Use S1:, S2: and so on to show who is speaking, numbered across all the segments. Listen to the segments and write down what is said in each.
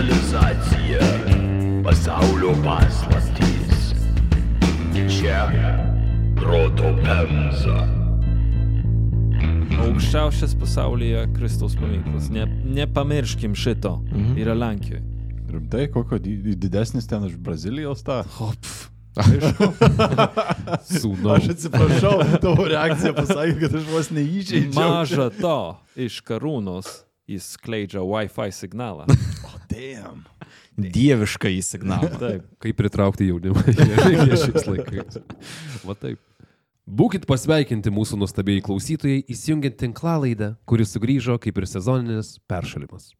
S1: Globalizacija. Pasaulio paslaptys. Čia proto pemza.
S2: Aukščiausias pasaulyje Kristaus paminklas. Ne, nepamirškim šito.
S3: Mhm.
S2: Yra Lenkijoje.
S4: Rimtai, kokio di- didesnis ten už Brazilijos tą?
S5: Sūnau.
S4: Aš atsiprašau, tavo reakcija pasakė, kad aš vos neįžeidžiau.
S2: Maža to, iš karūnos jis skleidžia Wi-Fi signalą.
S4: Damn.
S3: Dievišką į signalą.
S2: Taip.
S5: Kaip pritraukti jaunimą šiais laikais. Va taip. Būkit pasveikinti mūsų nuostabėjai klausytojai, įsijungiant tinklalaidą, kuris sugrįžo kaip ir sezoninis peršalimas.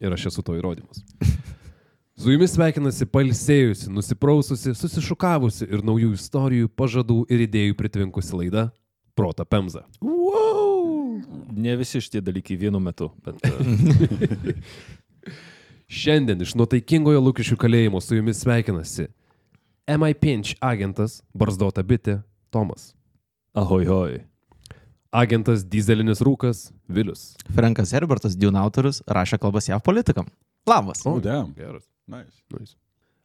S5: Ir aš esu to įrodymas. Su jumis sveikinasi palsėjusi, nusipraususi, susišukavusi ir naujų istorijų, pažadų ir idėjų pritvinkusi laida Prota Pemza.
S2: Wow. Ne visi šitie dalykai vienu metu. Bet, uh,
S5: Šiandien iš nuotaikingojo Lukišių kalėjimo su jumis sveikinasi MI Pinch agentas, barzdota bitė Tomas.
S2: ahoj, hoj.
S5: Agentas Dizelinis Rūkas Vilius.
S3: Frankas Herbertas, Dune autorius, rašė kalbas JAV politikam. Labas.
S4: Oh, damn.
S5: Geras.
S4: Nice.
S5: Nice.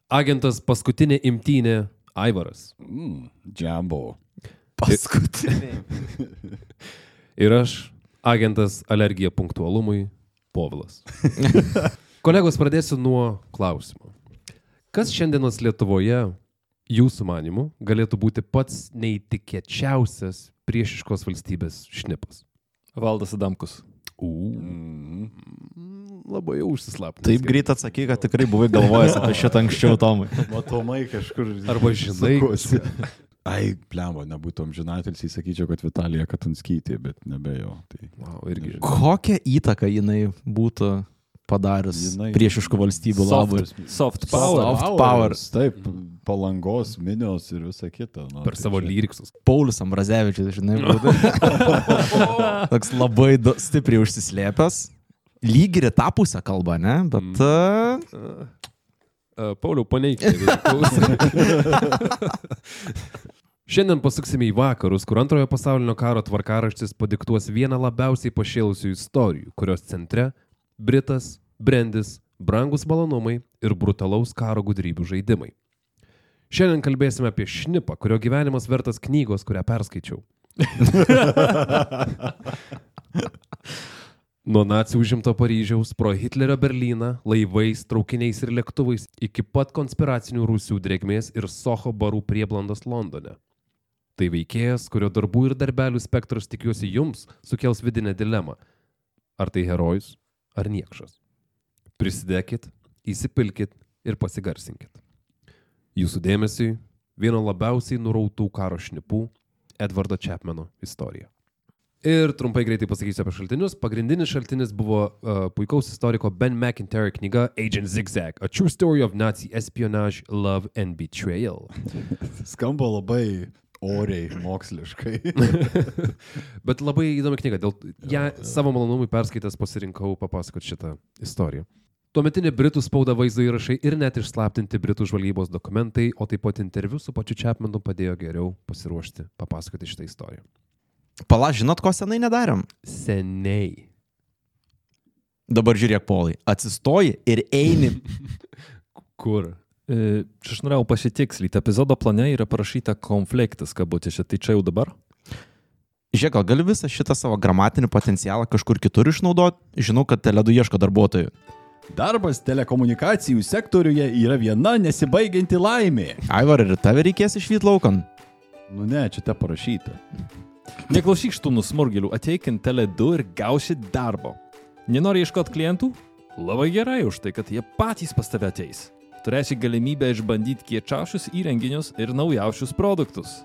S5: Agentas paskutinė imtynė Aivaras.
S4: Mm, Jambo.
S3: Paskutinė.
S5: Ir aš, agentas alergija punktualumui Povilas. Kolegos, pradėsiu nuo klausimo. Kas šiandienos Lietuvoje, jūsų manimu, galėtų būti pats neįtikėčiausias priešiškos valstybės šnipas?
S2: Valdas Adamkus.
S4: Mm.
S5: Labai jau užsislapti.
S3: Taip greit atsaky, kad tikrai buvai galvojęs apie šitą anksčiau, Tomai.
S4: Matomai kažkur.
S5: Arba žinai.
S4: Ai, plemba, nebūtų amžinatelis, įsakyčiau, kad Vitalija Katunskytė, bet nebejo. Tai...
S5: Wow, irgi.
S3: Kokią įtaką jinai būtų padarius
S4: Jinai-
S3: priešiškų valstybių labui?
S2: Soft power.
S3: Soft power.
S4: Taip, palangos, minios ir visa kita. Nu,
S5: Per
S4: tai
S5: savo
S4: čia-
S5: lyriksus.
S3: Paulius Ambrazevičius, žinai, būtų. Toks labai do, stipriai užsislėpęs. Lyg ir tą pusę kalba, ne? Bet... Uh,
S5: Uh, Pauliau, paneikite. Šiandien pasuksime į vakarus, kur antrojo pasaulinio karo tvarkaraštis padiktuos vieną labiausiai pašėlusių istorijų, kurios centre - Britas, Brandis, brangus malonumai ir brutalaus karo gudrybių žaidimai. Šiandien kalbėsime apie šnipą, kurio gyvenimas vertas knygos, kurią perskaičiau. Nuo nacijų užimto Paryžiaus, pro Hitlerio Berliną, laivais, traukiniais ir lėktuvais iki pat konspiracinių rūsių drėgmės ir Soho barų prieblandos Londone. Tai veikėjas, kurio darbų ir darbelių spektras tikiuosi jums sukels vidinę dilemą. Ar tai herojus, ar niekšas. Prisidėkit, įsipilkit ir pasigarsinkit. Jūsų dėmesiui vieno labiausiai nurautų karo šnipų - Edvardo Chapmano istorija. Ir trumpai greitai pasakysiu apie šaltinius. Pagrindinis šaltinis buvo uh, puikaus istoriko Ben McIntyre knyga Agent Zigzag - A True Story of Nazi Espionage, Love and Betrayal.
S4: Skamba labai oriai, moksliškai.
S5: Bet labai įdomi knyga, dėl ją savo malonumui perskaitęs pasirinkau papasakoti šitą istoriją. Tuometinė Britų spauda vaizdo įrašai ir net išslaptinti Britų žvalgybos dokumentai, o taip pat interviu su pačiu Chapmanu padėjo geriau pasiruošti papasakoti šitą istoriją.
S3: Pala, žinot, ko senai nedarėm?
S5: Seniai.
S3: Dabar žiūrėk, Polai. Atsistoji ir eini.
S5: Kur?
S2: E, Čia aš norėjau pasitikslinti. Epizodo plane yra parašyta konfliktas, kabutėse. Tai čia jau dabar?
S3: Žiūrėk, gal gali visą šitą savo gramatinį potencialą kažkur kitur išnaudoti? Žinau, kad teledu ieško darbuotojų.
S4: Darbas telekomunikacijų sektoriuje yra viena nesibaigianti laimė.
S3: Aivar, ir tave reikės išvykti laukan.
S4: Nu ne, čia te parašyta.
S2: Neklausyk šitų nusmurgėlių, ateik į Tele2 ir gausi darbo. Nenori ieškoti klientų? Labai gerai už tai, kad jie patys pas tave ateis. Turėsi galimybę išbandyti kiečiausius įrenginius ir naujausius produktus.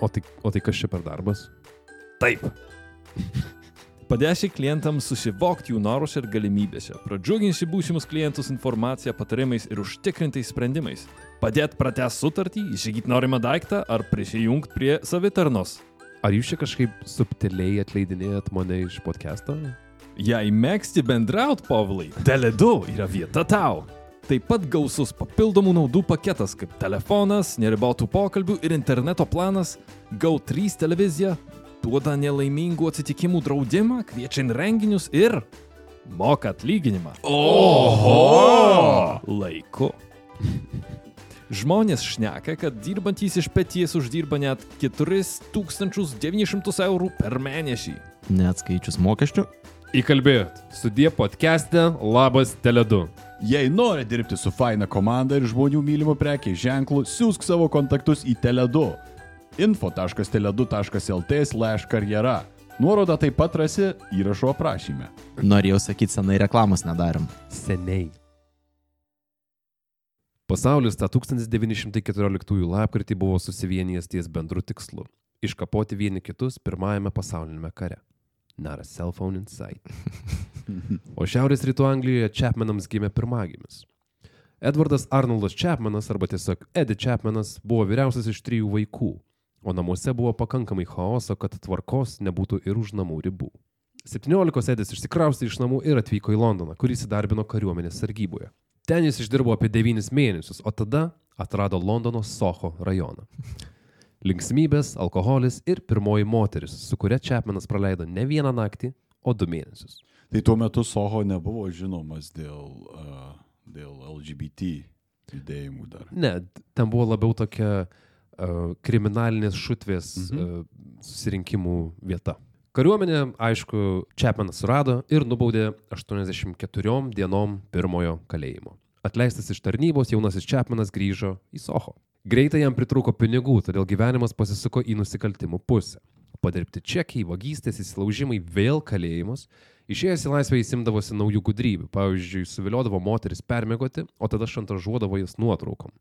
S5: O tai, o tai kas čia per darbas?
S2: Taip. Padėsi klientams susivokti jų norus ir galimybėse, pradžiuginsi būsimus klientus informaciją, patarimais ir užtikrintais sprendimais. Padėt pratęs sutartį, įsigyti norimą daiktą ar prisijungti prie savitarnos.
S5: Ar jūs čia kažkaip subtiliai atleidinėjat mane iš podcast'o?
S2: Jei mėgsti bendraut, Povilai, Tele2 yra vieta tau. Taip pat gausus papildomų naudų paketas kaip telefonas, neribotų pokalbių ir interneto planas, GO3 televizija, duoda nelaimingų atsitikimų draudimą, kviečia į renginius ir Moka atlyginimą. Oho! Laiku. Žmonės šneka, kad dirbantys iš pėties uždirba net 4900 eurų per mėnesį.
S3: Neatskaičius mokesčių.
S5: Įkalbėjot. Sudie podcast'e Labas Teledu.
S4: Jei nori dirbti su faina komanda ir žmonių mylimų prekiai ženklu, siūsk savo kontaktus į Teledu. info.teledu.lt slash karjera. Nuorodą taip pat rasi įrašo aprašyme.
S3: Norėjau sakyti, senai reklamos nedarim.
S5: Seniai. Pasaulis tą 1914 lapkritį buvo susivienijęs ties bendru tikslu - iškapoti vieni kitus pirmajame pasaulinėme kare. Not a cell phone in sight. O Šiaurės rytų Anglijoje Chapmanams gimė pirmagimis. Edvardas Arnoldas Chapmanas arba tiesiog Eddie Chapmanas buvo vyriausias iš trijų vaikų, o namuose buvo pakankamai chaoso, kad tvarkos nebūtų ir už namų ribų. 17 Edis išsikraustė iš namų ir atvyko į Londoną, kur įsidarbino kariuomenės sargyboje. Ten jis išdirbo apie 9 mėnesius, o tada atrado Londono Soho rajoną. Linksmybės, alkoholis ir pirmoji moteris, su kuria Chapmanas praleido ne vieną naktį, o du mėnesius.
S4: Tai tuo metu Soho nebuvo žinomas dėl, uh, dėl LGBT judėjimų dar.
S5: Ne, ten buvo labiau tokia uh, kriminalinės šutvės
S4: Mhm.
S5: uh, susirinkimų vieta. Kariuomenė, aišku, Chapmanas surado ir nubaudė 84 dienom pirmojo kalėjimo. Atleistas iš tarnybos, jaunasis Chapmanas grįžo į Soho. Greitai jam pritruko pinigų, todėl gyvenimas pasisuko į nusikaltimų pusę. Padirbti čekiai, vagystės, įsilaužimai, vėl kalėjimus. Išėjęs į laisvę įsimdavosi naujų gudrybių. Pavyzdžiui, suviliodavo moteris permėgoti, o tada šantažuodavo jas nuotraukom.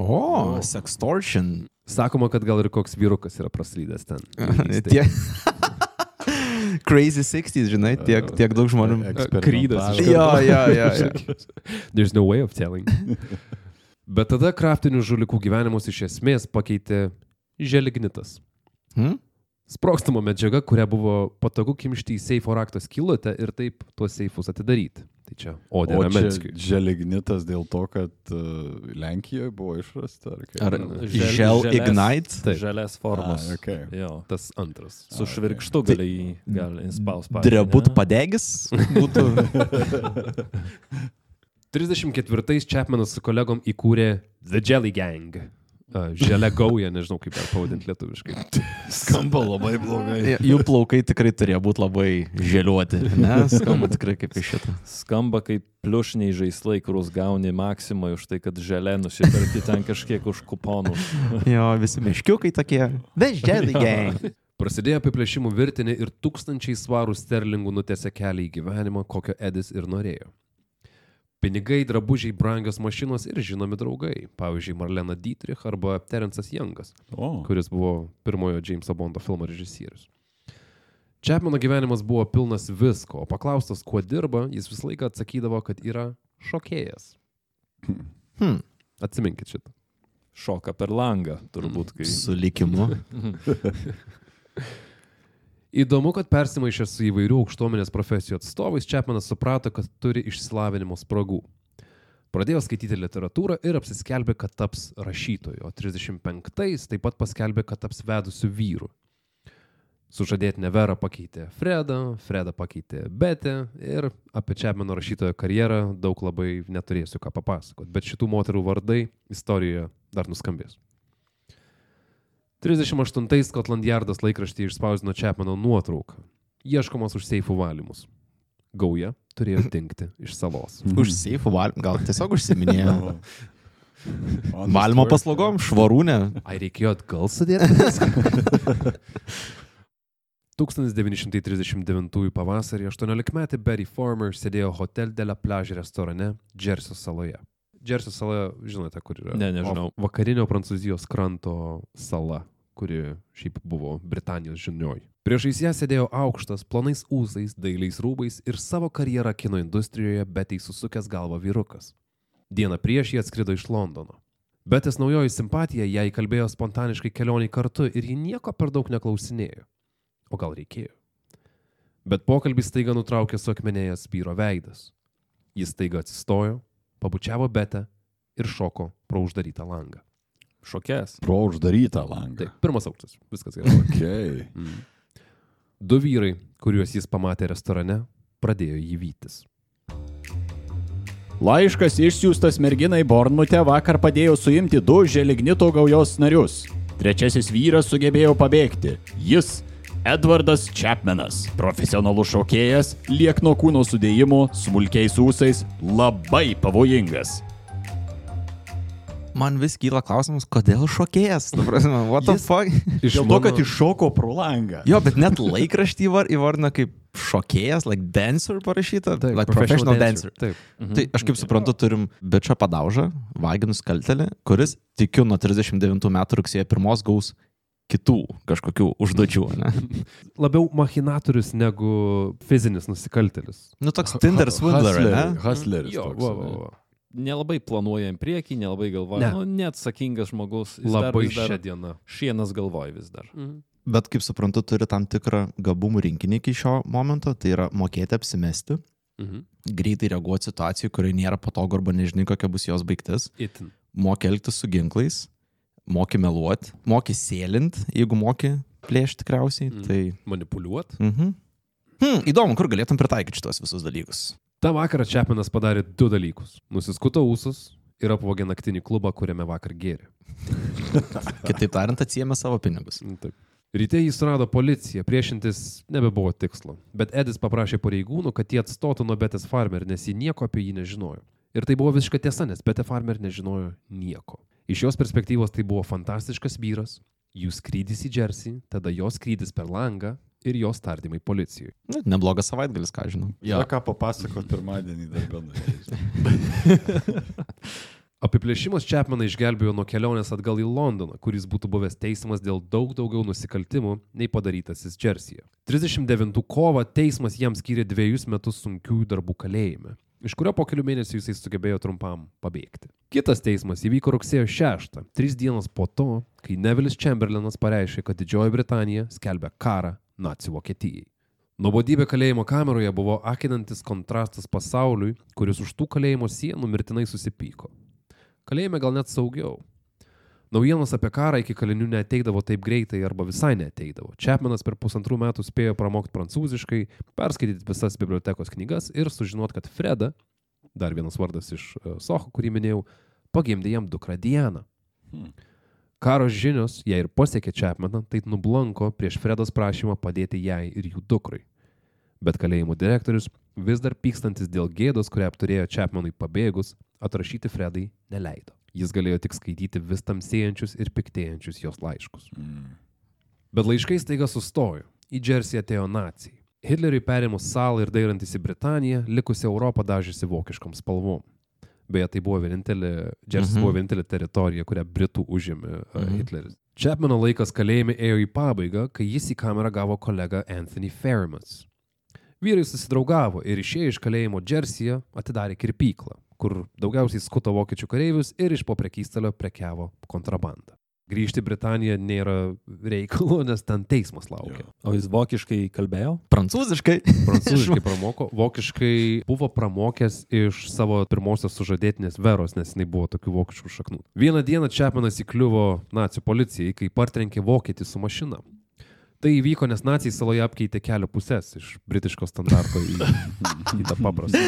S3: O, sextortion.
S5: Sakoma, kad gal ir koks vyrukas yra praslydęs ten.
S3: Tie... Crazy 60s, žinai, tiek, tiek daug žmonių.
S4: Eksperimentavimas.
S3: Jo, jo, jo. jo.
S5: There's no way of telling. Bet tada kraftinių žulikų gyvenimus iš esmės pakeitė želignitas.
S3: Hmm?
S5: Sprokstama medžiaga, kurią buvo patogu kimšti į seifo rakto skylutę ir taip tuos seifus atidaryti. Tai čia Odė Rametskiui.
S4: želignitas dėl to, kad uh, Lenkijoje buvo išrasta. Ar, kaip?
S3: Ar
S2: Žel- želės-
S3: Ignite?
S5: Taip.
S2: Žalias formos.
S4: Ah, okay.
S2: Jo.
S5: Tas antras.
S2: Su švirkštu gali jį gali inspausti.
S3: Drebut padegis būtų.
S5: 34-ais Chapmanas su kolegom įkūrė The Jelly Gang. Želė gauja, nežinau kaip dar pavadinti lietuviškai.
S4: Skamba labai blogai.
S3: Jų plaukai tikrai turėjo būti labai želiuoti. Ne, skamba tikrai kaip iš šito.
S2: Skamba kaip pliušiniai žaislai, kuriuos gauni maksimai už tai, kad želė nusipirkti ten kažkiek už kuponų.
S3: Jo, visi miškiukai tokie. The Jelly Gang.
S5: Prasidėjo apiplėšimų virtinė ir tūkstančiai svarų sterlingų nutėse kelią į gyvenimą, kokio Edis ir norėjo. Pinigai, drabužiai, brangios mašinos ir žinomi draugai. Pavyzdžiui, Marlena Dietrich arba Terence'as Youngas,
S4: O,
S5: kuris buvo pirmojo Jameso Bondo filmo režisierius. Chapmano gyvenimas buvo pilnas visko, o paklaustas, kuo dirba, jis visą laiką atsakydavo, kad yra šokėjas.
S3: Hmm.
S5: Atsiminkit šitą.
S2: Šoka per langą, turbūt, kai...
S3: Su likimu.
S5: Įdomu, kad persimaišęs su įvairių aukštuomenės profesijų atstovais, Chapmanas suprato, kad turi išsilavinimo spragų. Pradėjo skaityti literatūrą ir apsiskelbė, kad taps rašytoju, o 35-ais taip pat paskelbė, kad taps vedusiu vyru. Sužadėtinę Verą pakeitė Fredą, Fredą pakeitė Betę ir apie Chapmano rašytojo karjerą daug labai neturėsiu ką papasakoti, bet šitų moterų vardai istorijoje dar nuskambės. 38 Scotland Yardas laikraštyje išspausdino Chapmano nuotrauką. Ieškomas už seifų valymus. Gauja turėjo dingti iš salos.
S3: Už seifų valymą. Gal tiesiog užsiminėjo.
S4: Honest
S3: Valymo paslaugom, švarūnė.
S5: Ai reikėjo atgal sudėti? 1939 pavasarį 18-metė Betty Farmer sėdėjo Hotel de la Plage restorane Džersio saloje. Džersio sala, žinote, kur yra?
S2: Ne, nežinau.
S5: O Vakarinio Prancūzijos kranto sala, kuri šiaip buvo Britanijos žinioj. Priešais ją sėdėjo aukštas, plonais ūsais, dailiais rūbais ir savo karjerą kino industrijoje Betty susukęs galvą vyrukas. Dieną prieš jį atskrido iš Londono. Betės naujoji simpatija ją įkalbėjo spontaniškai kelioniai kartu ir ji nieko per daug neklausinėjo. O gal reikėjo? Bet pokalbį staiga nutraukė suakmenėjęs vyro veidas. Jis staiga atsistojo, pabučiavo Betę ir šoko pro uždarytą langą.
S2: Šokės.
S4: Pro uždarytą langą.
S5: Taip, pirmas aukštas, viskas gerai.
S4: Okay.
S5: Mm. Du vyrai, kuriuos jis pamatė restorane, pradėjo jį vytis.
S6: Laiškas išsiųstas merginai Bornmute vakar padėjo suimti du želignito gaujos narius. Trečiasis vyras sugebėjo pabėgti. Jis Edvardas Chapmanas, profesionalus šokėjas, liekno kūno sudėjimo, smulkiais ūsais, labai pavojingas.
S3: Man vis kyla klausimas, kodėl šokėjas? Ta prasme, what the
S6: Jis-
S3: fuck?
S5: Iš
S4: to, kad iššoko pro langą.
S3: Jo, bet net laikraštį įvar- įvardina kaip šokėjas, like dancer parašyta,
S5: Taip,
S3: like professional dancer.
S5: Taip.
S3: Tai aš kaip suprantu, turim bičią padaužą, vaginus kaltelį, kuris, tikiu, nuo 39 metų rugsėjo 1 gaus kitų kažkokių užduočių, ne?
S5: Labiau machinatorius negu fizinis nusikaltelis.
S3: Nu, toks Tinder swindler, ne?
S4: Hustleris.
S5: Jo,
S4: toks,
S5: va, va, va.
S2: Nelabai planuoja į priekį, nelabai galvoja.
S5: Ne.
S2: Nu, neatsakingas žmogus.
S5: Labai
S2: dar
S5: šią dieną.
S2: Šienas galvoj vis dar.
S3: Bet kaip suprantu, turi tam tikrą gabumų rinkinį iki šio momento, tai yra mokėti apsimesti,
S5: Mhm.
S3: greitai reaguoti situacijai, kurioje nėra patogu arba nežinai, kokia bus jos baigtis,
S5: Itin.
S3: moki elgtis su ginklais, moki meluoti, moki sėlint, jeigu moki plėšti tikriausiai.
S5: Mhm.
S3: Tai...
S5: Manipuliuot.
S3: Mhm. Hmm, įdomu, kur galėtum pritaikyti šitos visus dalykus.
S5: Ta vakarą Čepinas padarė du dalykus. Nusiskuto ūsus ir apvogė naktinį klubą, kuriame vakar gėrė.
S3: Kitaip tariant, atsijėmė savo pinigus.
S5: Mm, Taip. Ryte jis rado policiją, priešintis nebebuvo tikslo, bet Edis paprašė pareigūnų, kad jie atstotų nuo Betės Farmer, nes jie nieko apie jį nežinojo. Ir tai buvo visiška tiesa, nes Betė Farmer nežinojo nieko. Iš jos perspektyvos tai buvo fantastiškas vyras, jų skrydis į Džersį, tada jos skrydis per langą ir jos tardymai policijoje.
S3: Nu, neblogas savaitgalis, ką žinau.
S4: Ja. ką papasakot pirmadienį darbę nuėjus.
S5: Apiplėšimas Čepmeną išgelbėjo nuo kelionės atgal į Londoną, kuris būtų buvęs teismas dėl daug daugiau nusikaltimų nei padarytasis Džersyje. 39 kovo teismas jam skyrė dviejus metus sunkiųjų darbų kalėjime, iš kurio po kelių mėnesių jisai sugebėjo trumpam pabėgti. Kitas teismas įvyko rugsėjo 6, tris dienas po to, kai Nevilis Chamberlainas pareiškė, kad Didžioji Britanija skelbia karą nacijų Vokietijai. Nuobodybė kalėjimo kameroje buvo akinantis kontrastas pasauliui, kuris už tų kalėjimo sienų mirtinai susipyko. Kalėjime gal net saugiau. Naujienos apie karą iki kalinių neteidavo taip greitai arba visai neteidavo. Čepmenas per pusantrų metų spėjo pramokti prancūziškai, perskaityti visas bibliotekos knygas ir sužinot, kad Freda, dar vienas vardas iš uh, Soho, kurį minėjau, pagimdė jam dukrą Dianą.
S4: Hmm.
S5: Karo žinios, jei ir pasiekė Čepmeną, tai nublanko prieš Fredos prašymą padėti jai ir jų dukrai. Bet kalėjimo direktorius, vis dar pykstantis dėl gėdos, kurią apturėjo Čepmanui pabėgus, atrašyti Fredai neleido. Jis galėjo tik skaityti vis tamsėjančius ir piktėjančius jos laiškus.
S4: Mm.
S5: Bet laiškai staiga sustojo. Į Džersį atėjo nacijai. Hitleriui perėmus salą ir dairantis į Britaniją, likusi Europą dažėsi vokiškom spalvom. Beje, tai buvo vienintelė, Džersis
S3: Mhm.
S5: buvo vienintelė teritorija, kurią Britų užėmė uh,
S3: Mhm.
S5: Hitleris. Čepmeno laikas kalėjime ėjo į pabaigą, kai jis į kamerą gavo kolegą Anthony Ferrimas. Vyrai susidraugavo ir išėję iš kalėjimo Džersyje atidarė kirpyklą, kur daugiausiai skuto vokiečių kareivius ir iš po prekystalio prekiavo kontrabandą. Grįžti į Britaniją nėra reikalo, nes ten teismas laukia.
S2: O jis vokiškai kalbėjo?
S3: Prancūziškai.
S5: Prancūziškai pramoko, vokiškai buvo pramokęs iš savo pirmosios sužadėtinės Veros, nes jinai buvo tokių vokiškų šaknų. Vieną dieną Čepmanas įkliuvo nacijų policijai, kai partrenkė vokietį su mašina. Tai įvyko, nes nacijai saloje apkeitė kelio pusės iš britiško standarto į, į tą paprastą.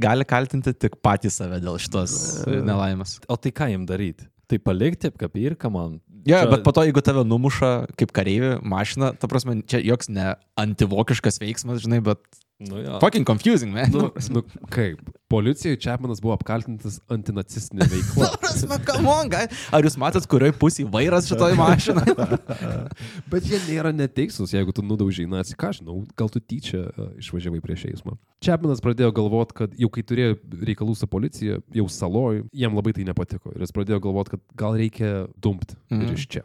S3: Gali kaltinti tik patys save dėl šitos nelaimės.
S2: O tai ką jam daryti? Tai palikti apkapirką man?
S3: Ja,
S2: Čia-
S3: bet po to, jeigu tave numuša kaip kareivi mašina, ta prasme, čia joks ne antivokiškas veiksmas, žinai, bet
S2: Nu, jo.
S3: fucking confusing, man.
S5: Nu, nu kaip? Policijoje Čepmanas buvo apkaltintas antinacistinė veikla.
S3: Come on. Ar jūs matėt, kurioje pusėje vairas šitoj mašinai?
S5: Bet jie nėra neteisūs, jeigu tu nudaužiai naciją. Ką aš žinau, gal tu tyčia uh, išvažiavai prieš eismą. Čepmanas pradėjo galvoti, kad jau kai turėjo reikalų su policija, jau saloj, jam labai tai nepatiko. Ir jis pradėjo galvoti, kad gal reikia dumpti mhm.
S3: Mhm.
S5: ir iš čia.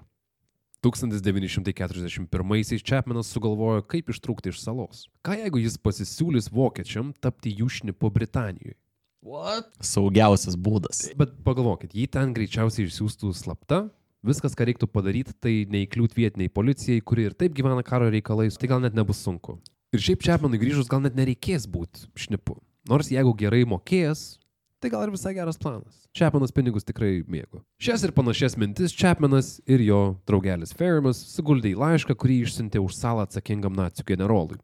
S5: 1941-aisiais Čepmanas sugalvojo, kaip ištrūkti iš salos. Ką jeigu jis pasisiūlys vokiečiam tapti jų šnipu Britanijoje?
S3: Saugiausias būdas.
S5: Bet pagalvokit, jį ten greičiausiai išsiųstų slapta. Viskas, ką reiktų padaryti, tai neįkliūt vietiniai policijai, kuri ir taip gyvena karo reikalais, tai gal net nebus sunku. Ir šiaip Čepmanui grįžus gal net nereikės būti šnipu. Nors jeigu gerai mokės, tai gal ir visai geras planas. Čepmanas pinigus tikrai mėgo. Šias ir panašias mintis Čepmanas ir jo draugelis Ferrimas suguldė į laišką, kurį išsiuntė už salą atsakingam nacijų generolui.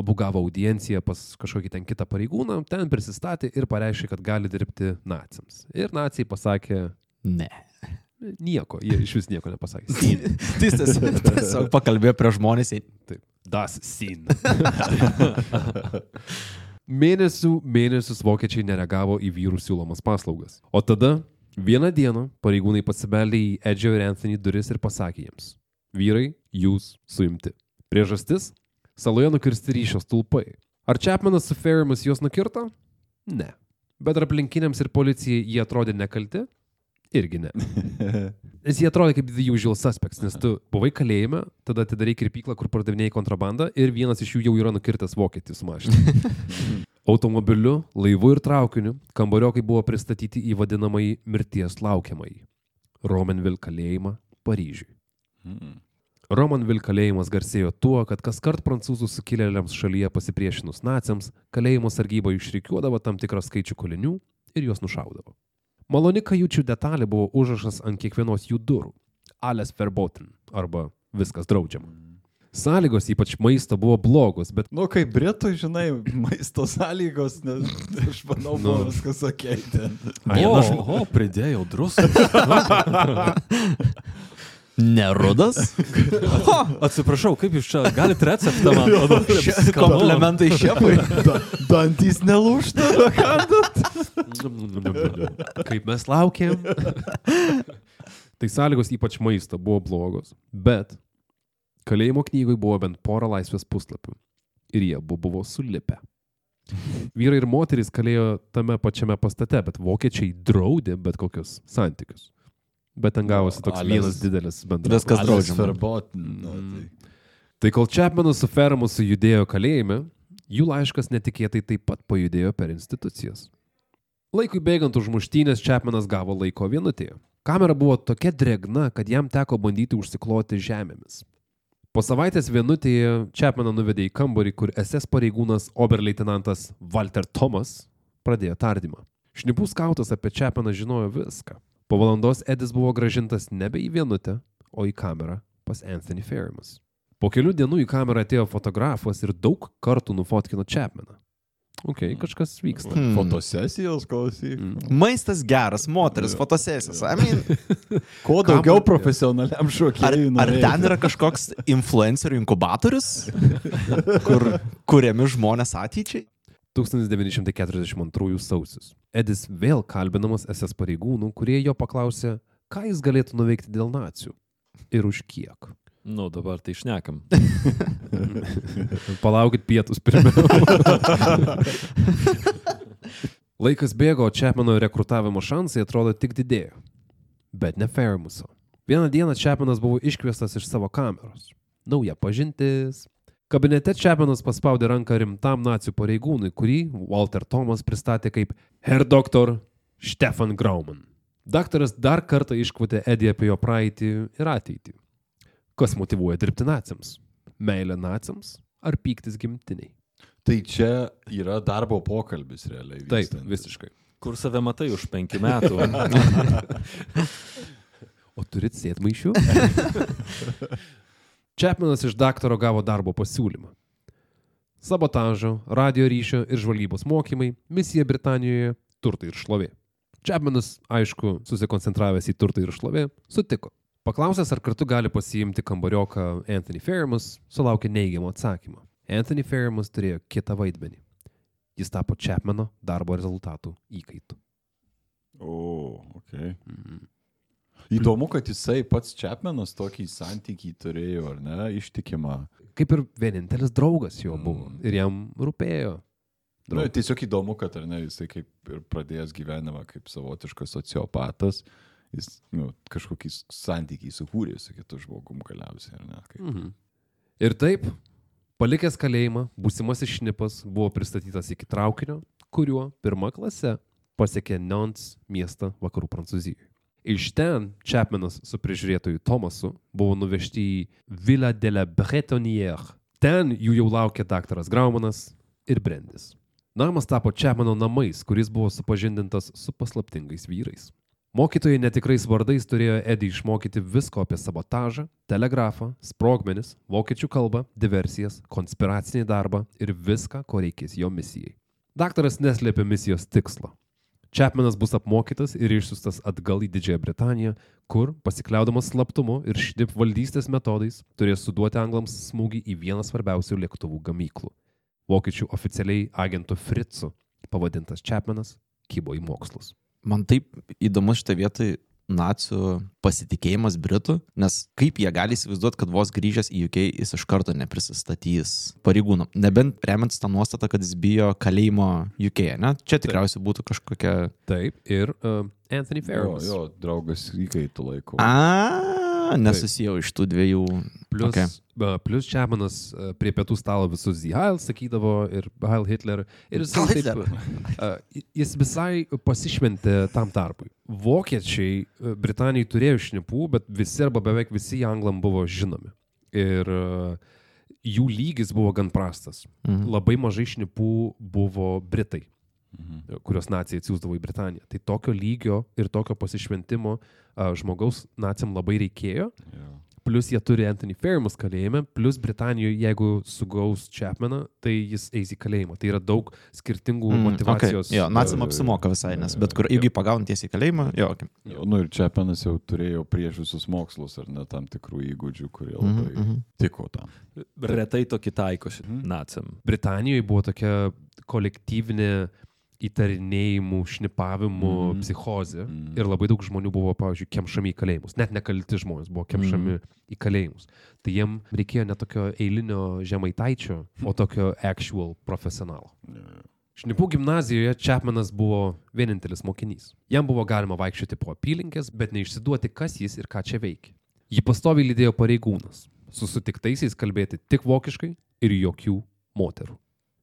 S5: Abu gavo audienciją pas kažkokį ten kitą pareigūną, ten prisistatė ir pareiškė, kad gali dirbti naciams. Ir nacijai pasakė
S3: Ne.
S5: nieko, jie iš vis nieko nepasakė.
S3: Tai jis tiesiog, tiesiog pakalbėjo prie žmonės.
S5: Taip. Das sin. Mėnesių, mėnesius vokiečiai nereagavo į vyrų siūlomas paslaugas. O tada vieną dieną pareigūnai pasibeldė į Edžio ir Anthony duris ir pasakė jiems, vyrai, jūs suimti. Priežastis - saloje nukirsti ryšio stulpai. Ar Čepmenas su Ferrimus juos nukirto? Ne. Bet ar aplinkiniams ir policijai jie atrodė nekalti? Irgi ne. Nes jie atrodė kaip the usual suspects, nes tu buvai kalėjime, tada atidarai kirpyklą, kur pardavinėjai kontrabandą ir vienas iš jų jau yra nukirtas vokietis mašina. Automobiliu, laivu ir traukiniu kambariokai buvo pristatyti į vadinamąjį mirties laukiamąjį - Romanville kalėjimą Paryžiui. Romanville kalėjimas garsėjo tuo, kad kas kart prancūzų sukilėliams šalyje pasipriešinus naciams, kalėjimo sargyba išrikiuodavo tam tikrą skaičių kalinių ir juos nušaudavo. Maloni kajučių detalė buvo užrašas ant kiekvienos jų durų - Alles verboten arba viskas draudžiama. Sąlygos, ypač maisto, buvo blogos, bet
S4: Nu, kaip Britų, žinai, maisto sąlygos, nes aš manau,
S5: Nu.
S4: buvo viskas ok ten.
S2: O, o, pridėjau druskos.
S3: Nerudas?
S2: Atsiprašau, kaip jūs čia galite receptą man duoti?
S3: Komplementai šefui.
S4: Dantys nelūšta,
S5: kaip mes laukėm. tai sąlygos, ypač maisto, buvo blogos, bet kalėjimo knygoje buvo bent pora laisvės puslapių ir jie buvo sulipę. Vyrai ir moterys kalėjo tame pačiame pastate, bet vokiečiai draudė bet kokius santykius. Bet ten gavosi toks
S4: Alles-
S5: vienas didelis bendras.
S3: Viskas draudžiama.
S4: Verboten. Nu, tai.
S5: Tai kol Čepmenas su Fermusu judėjo kalėjime, jų laiškas netikėtai taip pat pajudėjo per institucijas. Laikui bėgant už muštynės Čepmenas gavo laiko vienutėje. Kamera buvo tokia drėgna, kad jam teko bandyti užsikloti žemėmis. Po savaitės vienutėje Čepmeną nuvedė į kambarį, kur SS pareigūnas oberleitenantas Walter Thomas pradėjo tardymą. Šnipų skautas apie Čepmeną žinojo viską. Po valandos Edis buvo gražintas nebe į vienutę, o į kamerą pas Anthony Ferrimus. Po kelių dienų į kamerą atėjo fotografas ir daug kartų nufotkino Čepmeną. Ok, kažkas vyksta.
S3: Hmm.
S4: Fotosesijos klausyk.
S5: Mm.
S3: Maistas geras, moteris, fotosesijos. I mean,
S4: Kuo daugiau profesionaliam
S3: ar,
S4: šokėjui.
S3: ar
S4: norėjai.
S3: ten yra kažkoks influencerių inkubatorius, kur kuriami žmonės ateičiai?
S5: 1942 sausis. Edis vėl kalbinamas SS pareigūnų, kurie jo paklausė, ką jis galėtų nuveikti dėl nacijų ir už kiek.
S2: Nu, dabar tai šnekam.
S5: Palaukit pietus pirmiau. Laikas bėgo, o Čepmano rekrutavimo šansai atrodo tik didėjo. Bet ne Fermuso. Vieną dieną Čepmanas buvo iškviestas iš savo kameros. Nauja pažintis. Kabinete Čepmanas paspaudė ranką rimtam nacijų pareigūnui, kurį Walter Thomas pristatė kaip Herr Dr. Stefan Grauman. Daktaras dar kartą iškvietė Edį apie jo praeitį ir ateitį. Kas motivuoja dirbti naciams? Meilė naciams ar pyktis gimtiniai?
S4: Tai čia yra darbo pokalbis realiai.
S5: Taip, visiškai.
S2: Kur save matai už penkių metų?
S5: O turit sėdmaišių? Čepmenas iš daktaro gavo darbo pasiūlymą. Sabotažo, radio ryšio ir žvalgybos mokymai, misija Britanijoje, turtai ir šlovė. Čepmenas, aišku, susikoncentravęs į turtą ir šlovė, sutiko. Paklausęs, ar kartu gali pasiimti kambarioką Anthony Ferrimus, sulaukė neigiamo atsakymo. Anthony Ferrimus turėjo kitą vaidmenį. Jis tapo Čepmeno darbo rezultatų įkaitu.
S4: O, ok.
S5: Mhm.
S4: Įdomu, kad jisai pats Čepmenas tokį santykį turėjo, ar ne, ištikimą.
S5: Kaip ir vienintelis draugas jo buvo.
S4: Mm.
S5: Ir jam rūpėjo.
S4: Nu,
S5: Draugas.
S4: tiesiog įdomu, kad ar ne, jisai kaip ir pradėjęs gyvenimą kaip savotiškas sociopatas, jis nu, kažkokį santykį sukūrė su kitu žmogum galiausiai, ar ne? Kaip...
S5: Mhm. Ir taip, palikęs kalėjimą, būsimasis šnipas buvo pristatytas iki traukinio, kuriuo pirmą klasę pasiekė Nantes miestą vakarų Prancūzijoje. Iš ten Čepmenas su prižiūrėtoju Tomasu buvo nuvežti į Villa de la Bretonnière. Ten jų jau laukė daktaras Graumanas ir Brendis. Namas tapo Čepmano namais, kuris buvo supažindintas su paslaptingais vyrais. Mokytojai netikrais vardais turėjo Edį išmokyti visko apie sabotažą, telegrafą, sprogmenis, vokiečių kalbą, diversijas, konspiracinį darbą ir viską, ko reikės jo misijai. Daktaras neslėpė misijos tikslo. Chapmanas bus apmokytas ir išsiustas atgal į Didžiąją Britaniją, kur, pasikliaudamas slaptumu ir šnip valdystės metodais, turės suduoti anglams smūgį į vieną svarbiausių lėktuvų gamyklų. Vokiečių oficialiai agentų Fritzu, pavadintas Chapmanas, kybo į mokslus.
S3: Man taip įdomu šitą vietą nacijų pasitikėjimas Britų, nes kaip jie gali įsivaizduoti, kad vos grįžęs į UK jis iš karto neprisistatys pareigūnam. Nebent remiantis tą nuostatą, kad jis bijo kalėjimo UK, ne? Čia tikriausiai būtų kažkokia...
S5: Taip, ir uh, Anthony
S4: Jo,
S5: Ferris.
S4: jo, draugas įkaitų laiko.
S3: A, nesusijau iš tų dviejų.
S5: Plus,
S3: Okay.
S5: plus Čepanas uh, prie pietų stalo visus Die Heil sakydavo ir Heil Hitler. Ir jis, taip, uh, jis visai pasišventė tam darbui. Vokiečiai uh, Britanijai turėjo šnipų, bet visi arba beveik visi anglam buvo žinomi. Ir jų lygis buvo gan prastas.
S3: Mhm.
S5: Labai mažai šnipų buvo Britai
S4: Mhm.
S5: kurios nacijai atsiųsdavo į Britaniją. Tai tokio lygio ir tokio pasišventimo a, žmogaus nacijam labai reikėjo.
S4: Jo.
S5: Plus jie turi Anthony Ferrimus kalėjime, plus Britanijoje, jeigu sugaus Chapmaną, tai jis eis į kalėjimą. Tai yra daug skirtingų mm, motivacijos.
S3: Okay. Jo, nacijam apsimoka visai, nes bet kur, jeigu jį pagaun tiesiai į kalėjimą, jo, okay.
S4: Jo, Nu ir Čepanas jau turėjo prieš visus mokslus ar ne tam tikrų įgūdžių, kurie labai
S3: Mhm, mhm.
S4: tiko tam.
S2: Retai tokį taiko šitą
S4: Mhm.
S2: naciam.
S5: Britanijoje buvo tokia kolektyvinė įtarinėjimų, šnipavimų mm. psichozė. Mm. Ir labai daug žmonių buvo, pavyzdžiui, kemšami į kalėjimus. Net nekalti žmonės buvo kemšami mm. į kalėjimus. Tai jiem reikėjo ne tokio eilinio žemaitaičio, o tokio actual profesionalo. Šnipų gimnazijoje Chapmanas buvo vienintelis mokinys. Jam buvo galima vaikščioti po apylinkės, bet neišsiduoti, kas jis ir ką čia veikia. Jį pastoviai lydėjo pareigūnas, su sutiktaisiais kalbėti tik vokiškai ir jokių moterų.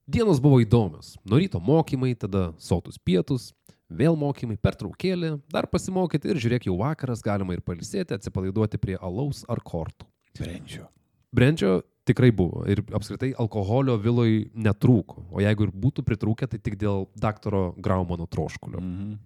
S5: Dienos buvo įdomios. Nuo ryto mokymai, tada sotus pietus, vėl mokymai, pertraukėlė, dar pasimokyti ir žiūrėk, jau vakaras galima ir palisėti, atsipalaiduoti prie alaus ar kortų.
S4: Brendžio.
S5: Brendžio tikrai buvo ir apskritai alkoholio viloj netrūko, o jeigu ir būtų pritrūkę, tai tik dėl daktaro Graumano troškulio.
S4: Mhm.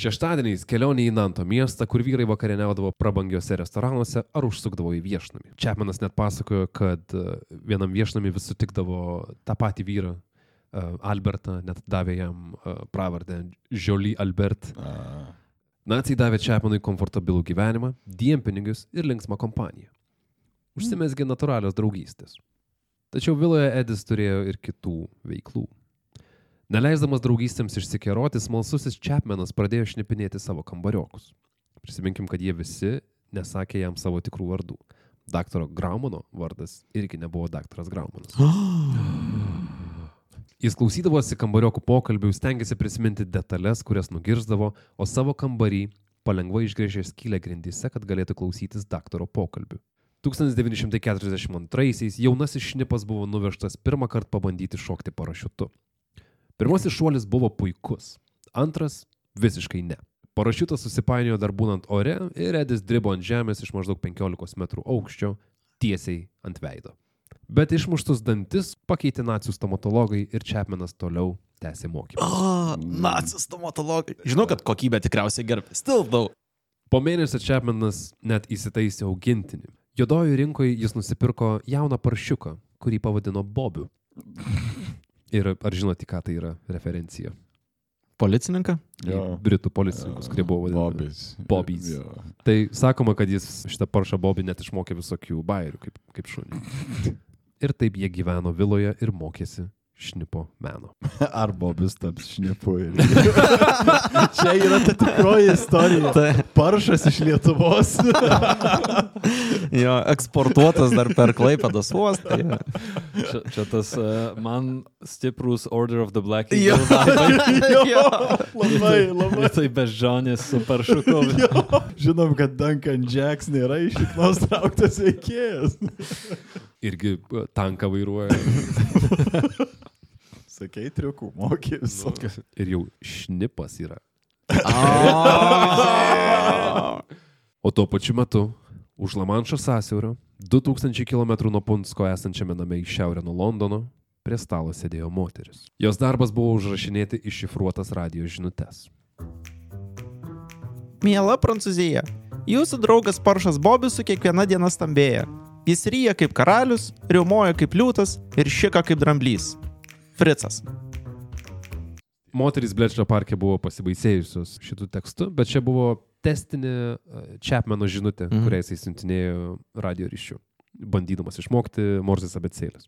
S5: Šeštadieniais kelionė į Nanto miestą, kur vyrai vakarieniaudavo prabangiuose restoranuose ar užsukdavo į viešnamį. Čiapmanas net pasakojo, kad e, vienam viešnamį vis sutikdavo tą patį vyrą, e, Albertą, net davė jam e, pravardę Jolie Albert.
S4: A,
S5: Nacijai davė Čiapmanui komfortabilų gyvenimą, diempinigius ir linksmą kompaniją. Užsimesgė natūralios draugystės. Tačiau viloje Edis turėjo ir kitų veiklų. Neleisdamas draugystėms išsikeroti, smalsusis Chapmanas pradėjo šnipinėti savo kambariokus. Prisiminkim, kad jie visi nesakė jam savo tikrų vardų. Daktaro Graumano vardas irgi nebuvo daktaras Graumanas. Jis klausydavosi kambariokų pokalbių, stengiasi prisiminti detalės, kurias nugirzdavo, o savo kambarį palengva išgrėžė skylę grindyse, kad galėtų klausytis daktaro pokalbių. 1942-aisiais jaunasis šnipas buvo nuvežtas pirmą kartą pabandyti šokti parašiutu. Pirmasis šuolis buvo puikus, antras visiškai ne. Parašiutas susipainiojo dar būnant ore ir Edis dribo ant žemės iš maždaug 15 metrų aukščio tiesiai ant veido. Bet išmuštus dantis pakeitė nacijų stomatologai ir Chapmanas toliau tęsė mokymą.
S3: O, nacijų stomatologai. Žinau, kad kokybė tikriausiai gerbė. Still daug.
S5: Po mėnesio Chapmanas net įsitaisė augintinį. Jodojo rinkoje jis nusipirko jauną paršiuką, kurį pavadino Bobiu. Ir ar žinote, ką tai yra referencija?
S3: Policininką?
S5: Į
S4: Jo.
S5: Britų policininkus, kurie buvo vadinami.
S4: Bobis.
S5: Bobbies.
S4: Jo.
S5: Tai sakoma, kad jis šitą paršą Bobį net išmokė visokių bairių, kaip, kaip šunį. Ir taip jie gyveno viloje ir mokėsi šnipo meno.
S6: Ar Bobis taps šnipu. Ir... Čia yra ta tikroji istorija.
S3: Tai,
S6: Paršas iš Lietuvos.
S3: jo, eksportuotas dar per Klaipėdos uostą. jo.
S2: Čia, čia tas uh, man stiprus Order of the Black
S3: Jo.
S2: Eagle.
S6: jo, labai, labai.
S2: Tai beždžionės su paršuku.
S6: Žinom, kad Duncan Jacks nėra iš šiknos trauktas veikėjas.
S5: Irgi e, tanką vairuoja.
S6: Sakei, triukų mokė visokių.
S5: Ir jau šnipas yra. O tuo pačiu metu už Lamanšo sąsiaurio, 2000 km nuo Punsko esančiame name į šiaurę nuo Londono, prie stalo sėdėjo moteris. Jos darbas buvo užrašinėti iššifruotas radio žinutės.
S3: Miela Prancūzija, jūsų draugas Paršas Bobis su kiekviena diena stambėja. Jis ryja kaip karalius, riaumoja kaip liūtas ir šika kaip dramblys. Fricas.
S5: Moterys Blečio parke buvo pasibaisėjusios šitų tekstų, bet čia buvo testinė Chapmano žinutė,
S3: Mhm.
S5: mhm. kurią jisai siuntinėjo radio ryšių, bandydamas išmokti Morzės abecėlės.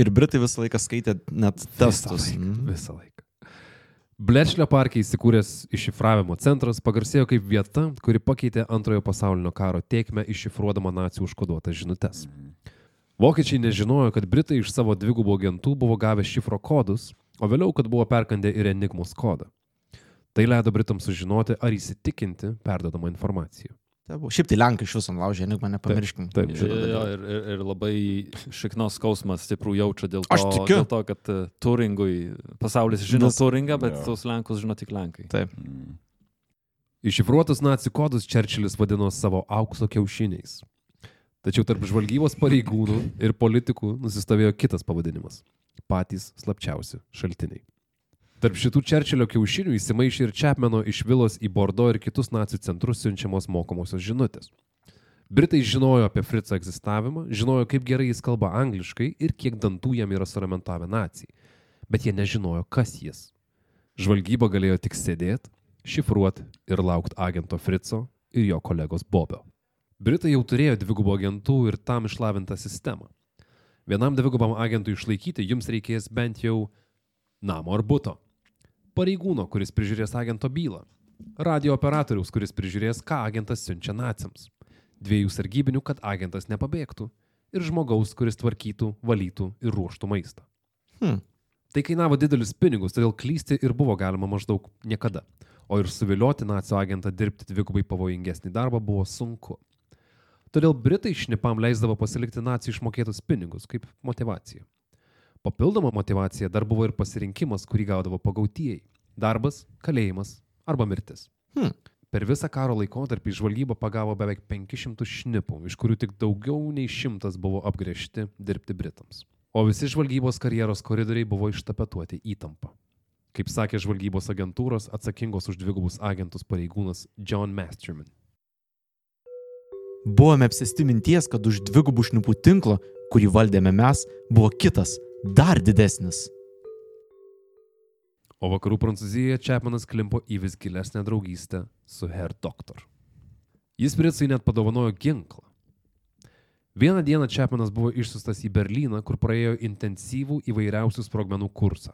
S3: Ir Britai visą laiką skaitė net testus.
S5: Visą laiką.
S3: Mhm.
S5: Visą laiką. Blečlio parke įsikūręs iššifravimo centras pagarsėjo kaip vieta, kuri pakeitė antrojo pasaulinio karo tiekmę iššifruodama nacijų užkoduotas žinutes. Vokiečiai nežinojo, kad Britai iš savo dvigubų agentų buvo gavę šifro kodus, o vėliau, kad buvo perkandę ir Enigmos kodą. Tai leido Britams sužinoti ar įsitikinti perdodamą informaciją.
S3: Tai buvo- Šiaip tai Lenkai iš viso laužė, enigmą nepamirškim.
S5: taip,
S2: Jo,
S3: Šitą
S2: jo, ir, ir, ir labai šiknos skausmas stiprų jaučia dėl to, dėl to kad uh, Turingui pasaulis žino
S3: Vis-
S2: Turingą, bet
S4: Jo.
S2: tos Lenkus žino tik Lenkai.
S3: Taip.
S5: Iššifruotus nacijų kodus Čerčilis vadino savo aukso kiaušiniais. Tačiau tarp žvalgybos pareigūnų ir politikų nusistovėjo kitas pavadinimas - patys slapčiausi šaltiniai. Tarp šitų Čerčilio kiaušinių įsimaišė ir Čepmeno iš Vilos į Bordo ir kitus nacijų centrus siunčiamos mokomosios žinutės. Britai žinojo apie Fritzą egzistavimą, žinojo, kaip gerai jis kalba angliškai ir kiek dantų jam yra suramentavę nacijai. Bet jie nežinojo, kas jis. Žvalgyba galėjo tik sėdėti, šifruoti ir laukti agento Fritzo ir jo kolegos Bobio. Britai jau turėjo dvigubų agentų ir tam išlavintą sistemą. Vienam dvigubam agentui išlaikyti jums reikės bent jau namo ar būto. Pareigūno, kuris prižiūrės agento bylą. Radio operatoriaus, kuris prižiūrės, ką agentas siunčia naciams. Dviejų sargybinių, kad agentas nepabėgtų. Ir žmogaus, kuris tvarkytų, valytų ir ruoštų maistą.
S3: Hmm.
S5: Tai kainavo didelius pinigus, todėl klysti ir buvo galima maždaug niekada. O ir suvilioti nacijo agentą dirbti dvigubai pavojingesnį darbą buvo sunku. Todėl Britai šnipam leisdavo pasilikti nacijų išmokėtus pinigus kaip motivacija. Papildoma motivacija dar buvo ir pasirinkimas, kurį gaudavo pagautieji - darbas, kalėjimas arba mirtis.
S3: Hmm.
S5: Per visą karo laikotarpį žvalgyba pagavo beveik 500 šnipų, iš kurių tik daugiau nei šimtas buvo apgręžti dirbti Britams. O visi žvalgybos karjeros koridoriai buvo ištapetuoti įtampa. Kaip sakė žvalgybos agentūros atsakingos už dvigubus agentus pareigūnas John Masterman.
S3: Buvome apsėsti minties, kad už dvigubų šnipų tinklo, kurį valdėme mes, buvo kitas, dar didesnis.
S5: O vakarų Prancūzijoje Čepmanas klimpo į vis gilesnę draugystę su Herr Doktor. Jis Britsai net padovanojo ginklą. Vieną dieną Čepmanas buvo išsiustas į Berliną, kur praėjo intensyvų įvairiausių sprogmenų kursą.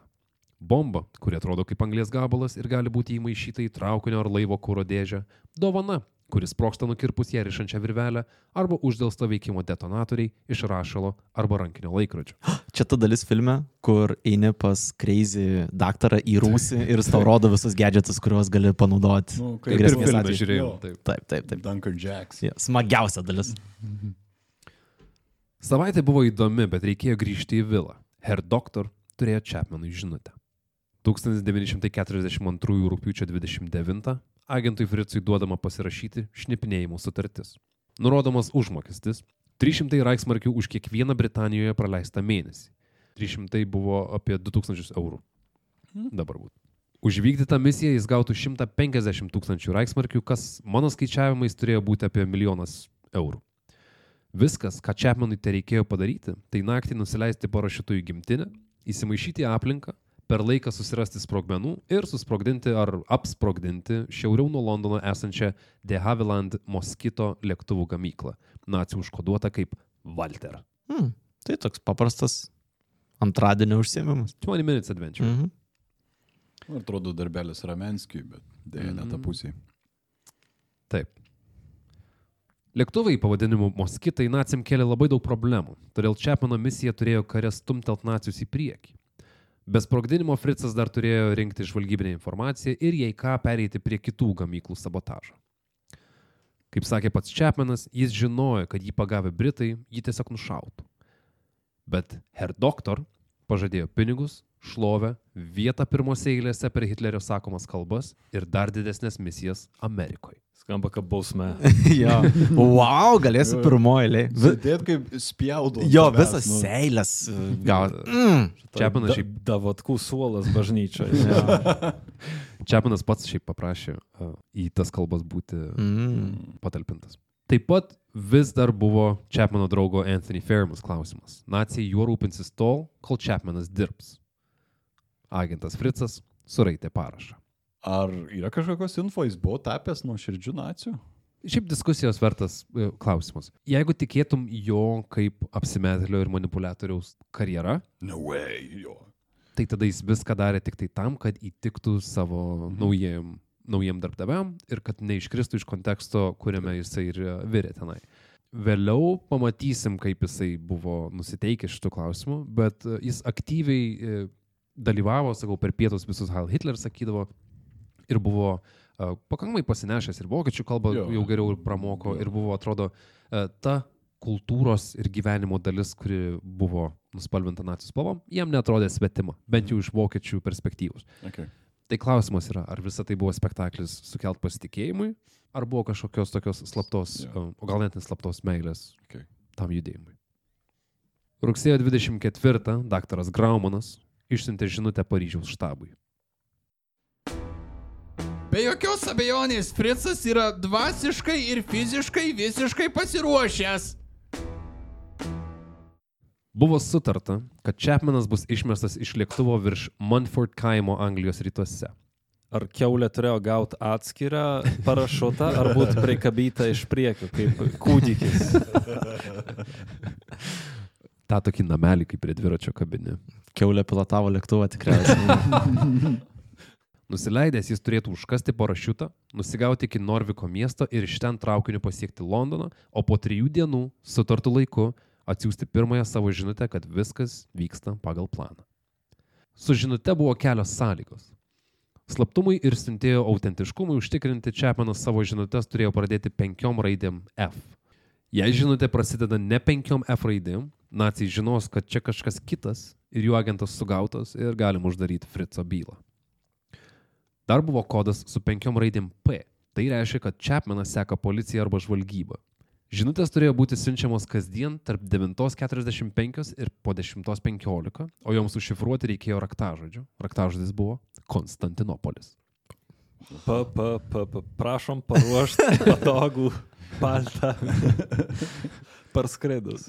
S5: Bomba, kuri atrodo kaip anglės gabalas ir gali būti įmaišyta į traukinio ar laivo kūro dėžę. Dovana, kuris sproksta nukirpus ją rišančią virvelę arba uždėlsta veikimo detonatoriai iš rašalo arba rankinio laikrodžio.
S3: Čia ta dalis filme, kur eini pas Crazy daktarą į rūsį ir tau rodo visus gadgetus, kuriuos gali panaudoti.
S4: Nu,
S3: Kai
S4: kaip
S5: Ir filme
S3: atveju.
S5: žiūrėjau. Taip.
S3: Taip, taip, taip.
S4: Duncan Jacks.
S3: Ja, smagiausia dalis.
S5: Savaitė buvo įdomi, bet reikėjo grįžti į vilą. Herr Doktor turėjo Chapmanui žinutę. 1942 rūpiučio 29 agentui Fritzui duodama pasirašyti šnipinėjimų sutartis. Nurodomas užmokestis - 300 reiksmarkių už kiekvieną Britanijoje praleistą mėnesį. 300 buvo apie 2000 eurų. Dabar būtų. Už vykdytą misiją jis gautų 150 tūkstančių reiksmarkių, kas mano skaičiavimais turėjo būti apie milijonas eurų. Viskas, ką Čepmanui tai reikėjo padaryti, tai naktį nusileisti parašiutų į gimtinę, įsimaišyti aplinką, per laiką susirasti sprogmenų ir susprogdinti ar apsprogdinti šiauriau nuo Londono esančią De Havilland Moskito lėktuvų gamyklą, nacijų užkoduota kaip Walter.
S3: Hmm. Tai toks paprastas antradienio užsiemimas.
S5: 20 minutes adventure. Mm.
S3: Mhm.
S4: Nu, Atrodo darbelis Ramenskijui, bet dėja ne
S5: Mhm.
S4: ta pusė.
S5: Taip. Lėktuvai pavadinimu Moskitai nacijam kėlė labai daug problemų, todėl Čepmano misija turėjo kare stumtelt nacijus į priekį. Be sprogdinimo Fritzas dar turėjo rinkti žvalgybinę informaciją ir jei ką pereiti prie kitų gamyklų sabotažo. Kaip sakė pats Čepmanas, jis žinojo, kad jį pagavę Britai jį tiesiog nušautų. Bet Herr Doktor pažadėjo pinigus, šlovę, vietą pirmose eilėse per Hitlerio sakomas kalbas ir dar didesnės misijas Amerikoje.
S2: Skamba kaip bausme.
S3: jo. Wow, galėsiu pirmoji eilė.
S4: Sėdėt kaip spjaudo. ant
S3: Jo,
S4: tavęs,
S3: visas
S4: nu.
S3: seilės gauti. Mm.
S5: Čepmanas šiaip
S2: Davatkų suolas bažnyčioje.
S3: Ja.
S5: Čiapinas pats šiaip paprašė uh, į tas kalbas būti
S3: Mm.
S5: patalpintas. Taip pat vis dar buvo Čiapmano draugo Anthony Fairmas klausimas. Nacijai juo rūpinsis tol, kol Čiapmanas dirbs. Agentas Fritzas suraitė parašą.
S4: Ar yra kažkokios info, jis buvo tapęs nuo širdžių nacijų?
S5: Šiaip diskusijos vertas e, klausimas. Jeigu tikėtum jo kaip apsimetėlio ir manipuliatoriaus karjerą,
S4: No way, jo.
S5: tai tada jis viską darė tik tai tam, kad įtiktų savo naujiem, naujiem darbdaviam ir kad neiškristų iš konteksto, kuriame jisai ir e, virė tenai. Vėliau pamatysim, kaip jisai buvo nusiteikęs šitų klausimų, bet e, jis aktyviai dalyvavo, sakau, per pietus visus Heil Hitler sakydavo ir buvo uh, pakankamai pasinešęs ir vokiečių kalbą
S4: Jo.
S5: jau geriau ir pramoko ir buvo, atrodo, uh, ta kultūros ir gyvenimo dalis, kuri buvo nuspalvinta nacijų spalvom, jam netrodė svetima, bent jau iš vokiečių perspektyvos.
S4: Okay.
S5: Tai klausimas yra, ar visa tai buvo spektaklis sukelt pasitikėjimui, ar buvo kažkokios tokios slaptos,
S4: Jo.
S5: uh, o gal net neslaptos meilės
S4: Okay.
S5: tam judėjimui. Rugsėjo 24 daktaras Graumanas išsiuntė žinutę Paryžiaus štabui.
S7: Be jokios abejonės, Fritzas yra dvasiškai ir fiziškai visiškai pasiruošęs.
S5: Buvo sutarta, kad Chapmanas bus išmestas iš lėktuvo virš Munford kaimo Anglijos rytuose.
S2: Ar keulė turėjo gauti atskirą parašutą, ar būti prikabyta iš priekio, kaip kūdikis?
S5: Ta tokį namelį kaip prie dviračio kabinė.
S3: Keulė pilotavo lėktuvą tikriausiai.
S5: Nusileidęs jis turėtų užkasti parašiutą, nusigauti iki Norviko miesto ir iš ten traukiniu pasiekti Londoną, o po trijų dienų, sutartų laiku, atsiųsti pirmąją savo žinutę, kad viskas vyksta pagal planą. Su žinute buvo kelios sąlygos. Slaptumui ir siuntėjo autentiškumui užtikrinti Čiapanas savo žinutės turėjo pradėti penkiom raidėm F. Jei žinutė prasideda ne penkiom F raidėm, nacijai žinos, kad čia kažkas kitas ir jų agentas sugautas ir galim uždaryti Fritzo bylą. Dar buvo kodas su penkiom raidėm P. Tai reiškia, kad Chapmanas seka policiją arba žvalgybą. Žinutės turėjo būti siunčiamos kasdien tarp 9.45 ir po 10.15, o joms užšifruoti reikėjo raktažodžių. Raktažodis buvo Konstantinopolis.
S2: Pa, pa, pa, pa, prašom paruošti patogų paltą. Parskridus.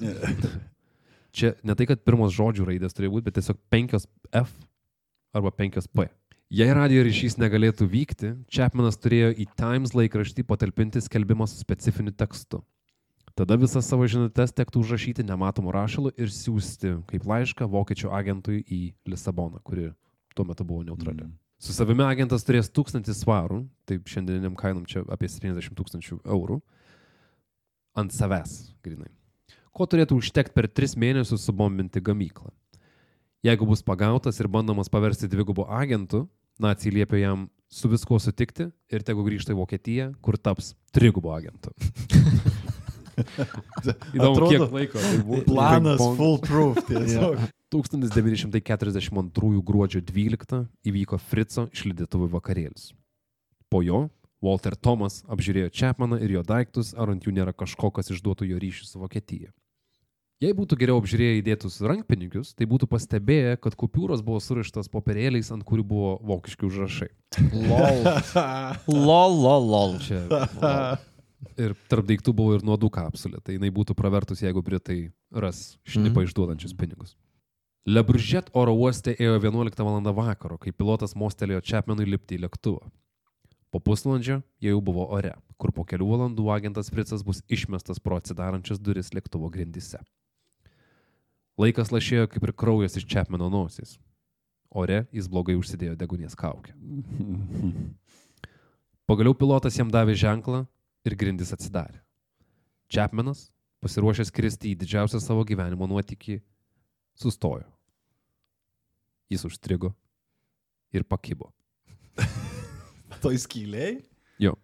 S5: Čia ne tai, kad pirmos žodžių raidės turėjo būti, bet tiesiog penkios F arba penkios P. Jei radio ryšys negalėtų vykti, Chapmanas turėjo į Times laikraštį patalpinti skelbimą su specifiniu tekstu. Tada visas savo žinutės tektų užrašyti nematomu rašalu ir siūsti kaip laišką vokiečių agentui į Lisaboną, kuri tuo metu buvo neutrali. Mm. Su savimi agentas turės tūkstantį svarų, taip šiandieniam kainom čia apie 70 tūkstančių eurų, ant savęs, grinai. Ko turėtų užtekti per tris mėnesius subombinti gamyklą? Jeigu bus pagautas ir bandomas paversti dvigubu agentu, nacijai liepia jam su viskuo sutikti ir tegu grįžta į Vokietiją, kur taps trigubu agentu. Įdomu,
S4: Atrodo,
S5: kiek laiko tai buvo.
S4: Planas foolproof tiesiog.
S5: 1942 gruodžio 12 įvyko Frico išlydėtuvų vakarėlis. Po jo Walter Thomas apžiūrėjo Chapmaną ir jo daiktus, ar ant jų nėra kažko, kas išduotų jo ryšį su Vokietija. Jei būtų geriau apžiūrėję įdėtus rankpinigius, tai būtų pastebėję, kad kupiūros buvo surištas popierėliais, ant kurių buvo vokiški užrašai.
S3: Lol. Lol, lol, lol.
S5: Čia, ir tarp daiktų buvo ir nuodų kapsulė, tai jinai būtų pravertus, jeigu Britai ras šnipą išduodančius pinigus. Lebružet oro uoste ėjo 11 val. vakaro, kai pilotas mostelėjo Chapmanui lipti į lėktuvą. Po pusvalandžio jie jau buvo ore, kur po kelių valandų agentas Fritzas bus išmestas pro atsidarančias duris lėktuvo grindise. Laikas lašėjo kaip ir kraujas iš Chapmano nosies. Ore jis blogai užsidėjo degunės kaukę. Pagaliau pilotas jam davė ženklą ir grindis atsidarė. Chapmanas, pasiruošęs kristi į didžiausią savo gyvenimo nuotykį, sustojo. Jis užstrigo ir pakibo.
S4: To įskyliai?
S5: Jo.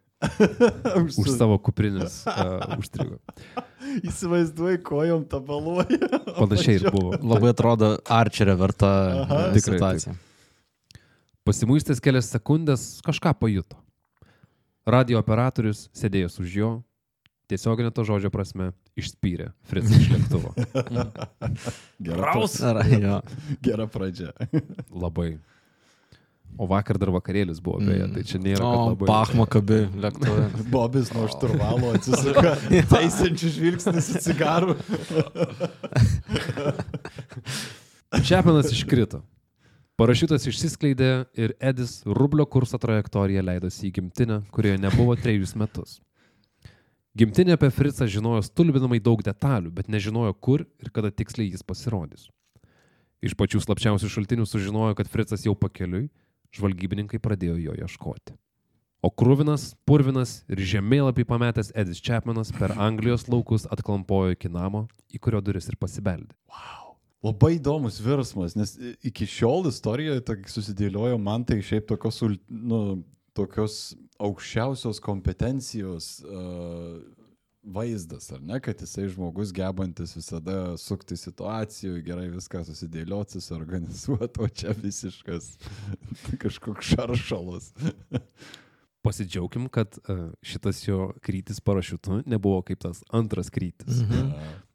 S5: Už savo kuprinės uh, užstrigo.
S4: Įsivaizduoju, kojom tabaluoja.
S5: Panašiai ir buvo.
S3: Labai atrodo arčerio verta
S4: Aha.
S3: situacija.
S5: Pasimuistęs kelias sekundės kažką pajuto. Radio operatorius sėdėjęs už jo, tiesioginė to žodžio prasme, išspyrė Fritzą iš lėktuvo.
S4: Gera,
S3: Ar, jo.
S4: gera pradžia.
S5: Labai. O vakar dar vakarėlis buvo, beje, tai čia nėra.
S3: O,
S5: labai...
S3: Bachma kabi lėktuvė.
S4: Bobis nuo šturvalo atsisuka, teisinčių žvilgsnis į cigarų.
S5: Čepinas iškrito. Parašiutas išsiskleidė ir Edis rublio kurso trajektoriją leidosi į gimtinę, kurioje nebuvo trejus metus. Gimtinė apie Fricą žinojo stulbinamai daug detalių, bet nežinojo, kur ir kada tiksliai jis pasirodys. Iš pačių slapčiausių šaltinių sužinojo, kad Fricas jau pakeliui, žvalgybininkai pradėjo jo ieškoti. O krūvinas, purvinas ir žemėlapį pametęs Edis Čepmanas per Anglijos laukus atklampojo iki namo, į kurio duris ir pasibeldė.
S4: Labai įdomus virsmas, nes iki šiol istorijoje susidėliojo man tai šiaip tokios, nu, tokios aukščiausios kompetencijos uh, vaizdas, ar ne, kad jisai žmogus gebantis visada sukti situacijų, gerai viską susidėlioti, susiorganizuoti, o čia visiškas kažkoks šaršalas.
S5: Pasidžiaugim, kad e, šitas jo krytis parašiutu nebuvo kaip tas antras krytis.
S3: Mhm.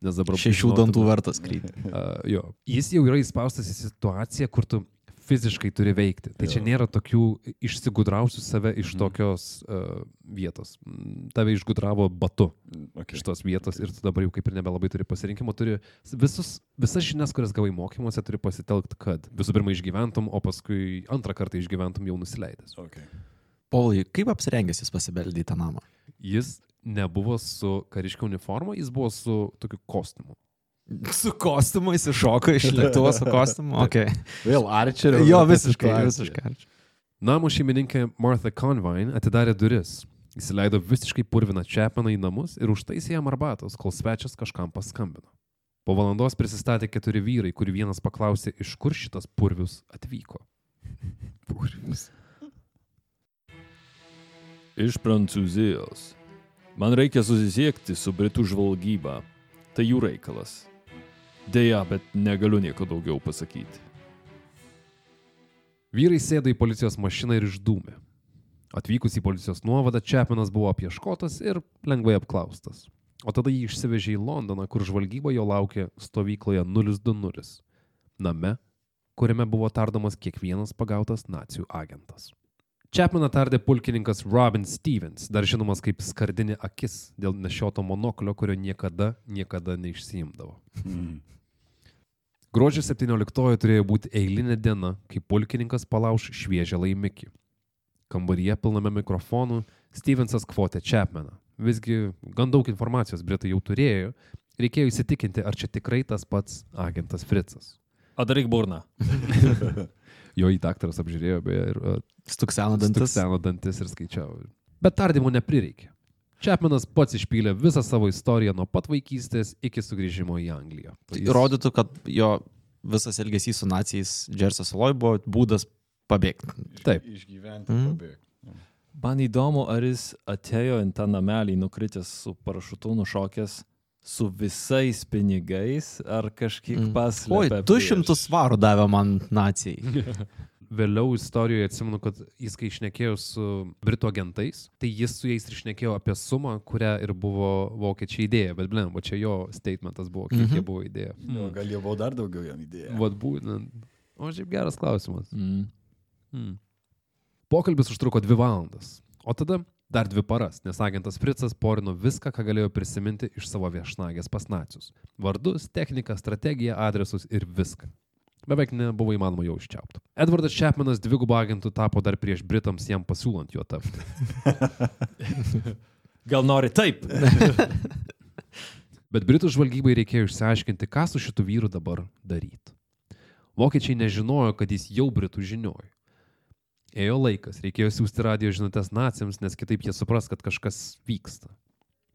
S5: Nes dabar
S3: Šešių dantų vertas krypti.
S5: Uh, jo. Jis jau yra įspaustas į situaciją, kur tu fiziškai turi veikti. Tai čia
S4: Jo.
S5: nėra tokių išsigudrausių save iš
S4: Mhm.
S5: tokios uh, vietos. Mm, Tave išgudravo batu
S4: Okay.
S5: iš tos vietos ir tu dabar jau kaip ir nebelabai turi pasirinkimo. Turi visus, visas žinias, kurias gavai mokymuose, turi pasitelkti, kad visų pirma išgyventum, o paskui antrą kartą išgyventum jau nusileidęs.
S4: Okay.
S3: Paulai, kaip apsirengęs jis pasibeldė į tą namą?
S5: Jis nebuvo su kariškio uniforma, jis buvo su tokiu kostiumu.
S3: Su kostiumu jis iššoko iš lėktuvo su kostiumu. Okay.
S4: Vėl Archerio.
S3: Jo, visiškai, visiškai.
S5: Namo šeimininkė Martha Convine atidarė duris. Įsileido visiškai purviną Čepaną į namus ir užtaisė jam arbatos, kol svečias kažkam paskambino. Po valandos prisistatė keturi vyrai, kurių vienas paklausė, iš kur šitas purvius atvyko.
S4: Purvis.
S2: Iš Prancūzijos. Man reikia susisiekti su Britų žvalgyba. Tai jų reikalas. Deja, bet negaliu nieko daugiau pasakyti.
S5: Vyrai sėdo į policijos mašiną ir išdūmė. Atvykus į policijos nuovadą, Čepanas buvo apieškotas ir lengvai apklaustas. O tada jį išsivežė į Londoną, kur žvalgyba jo laukė stovykloje 020. Name, kuriame buvo tardomas kiekvienas pagautas nacijų agentas. Čepmaną tardė pulkininkas Robin Stevens, dar žinomas kaip skardinė akis dėl nešioto monoklio, kurio niekada, niekada neišsiimdavo. Gruodžio 17 turėjo būti eilinė diena, kai pulkininkas palauž šviežią laimikį. Kambaryje pilname mikrofonų Stevensas kvotė Chapmaną. Visgi gan daug informacijos Britai jau turėjo, reikėjo įsitikinti, ar čia tikrai tas pats agentas Fritzas.
S2: Adaryk burną.
S5: Jo įtaktaras apžiūrėjo beje ir
S3: Stukseno dantis.
S5: seno dantis ir skaičiavo. Bet tardymų neprireikė. Chapmanas pats išpylė visą savo istoriją nuo pat vaikystės iki sugrįžimo į Angliją.
S3: Tai rodytų, kad jo visas elgesys su nacijais Džersio saloj buvo būdas pabėgti.
S5: Taip.
S4: Išgyventi.
S3: Mhm.
S4: pabėgt.
S2: Man įdomu, ar jis atėjo į tą namelį nukritęs su parašutu nušokęs su visais pinigais, ar kažkiek
S3: Mm.
S2: mm. paslėpė.
S3: Oi, 200 svarų davė man nacijai.
S5: Vėliau istorijoje atsimenu, kad jis kai išnekėjo su Britų agentais, tai jis su jais išnekėjo apie sumą, kurią ir buvo vokiečiai idėję, bet blem, va čia jo statementas buvo, kiek
S3: Mhm.
S5: jie buvo idėję.
S4: Jo, gal jie buvo dar daugiau jam idėję.
S5: Vat būtent. O šiaip geras klausimas.
S2: Mm.
S5: Hmm. Pokalbis užtruko dvi valandas, o tada dar dvi paras, nes agentas Fritzas porino viską, ką galėjo prisiminti iš savo viešnagės pas nacius. Vardus, techniką, strategiją, adresus ir viską. Beveik nebuvo įmanoma jo užčiaupti. Edvardas Chapmanas dvigubą agentų tapo dar prieš Britams jam pasiūlant juo tapti.
S2: Gal nori taip?
S5: Bet Britų žvalgybai reikėjo išsiaiškinti, ką su šitu vyru dabar daryti. Vokiečiai nežinojo, kad jis jau Britų žinojo. Ėjo laikas, reikėjo siūsti radio žinutės naciams, nes kitaip jie supras, kad kažkas vyksta.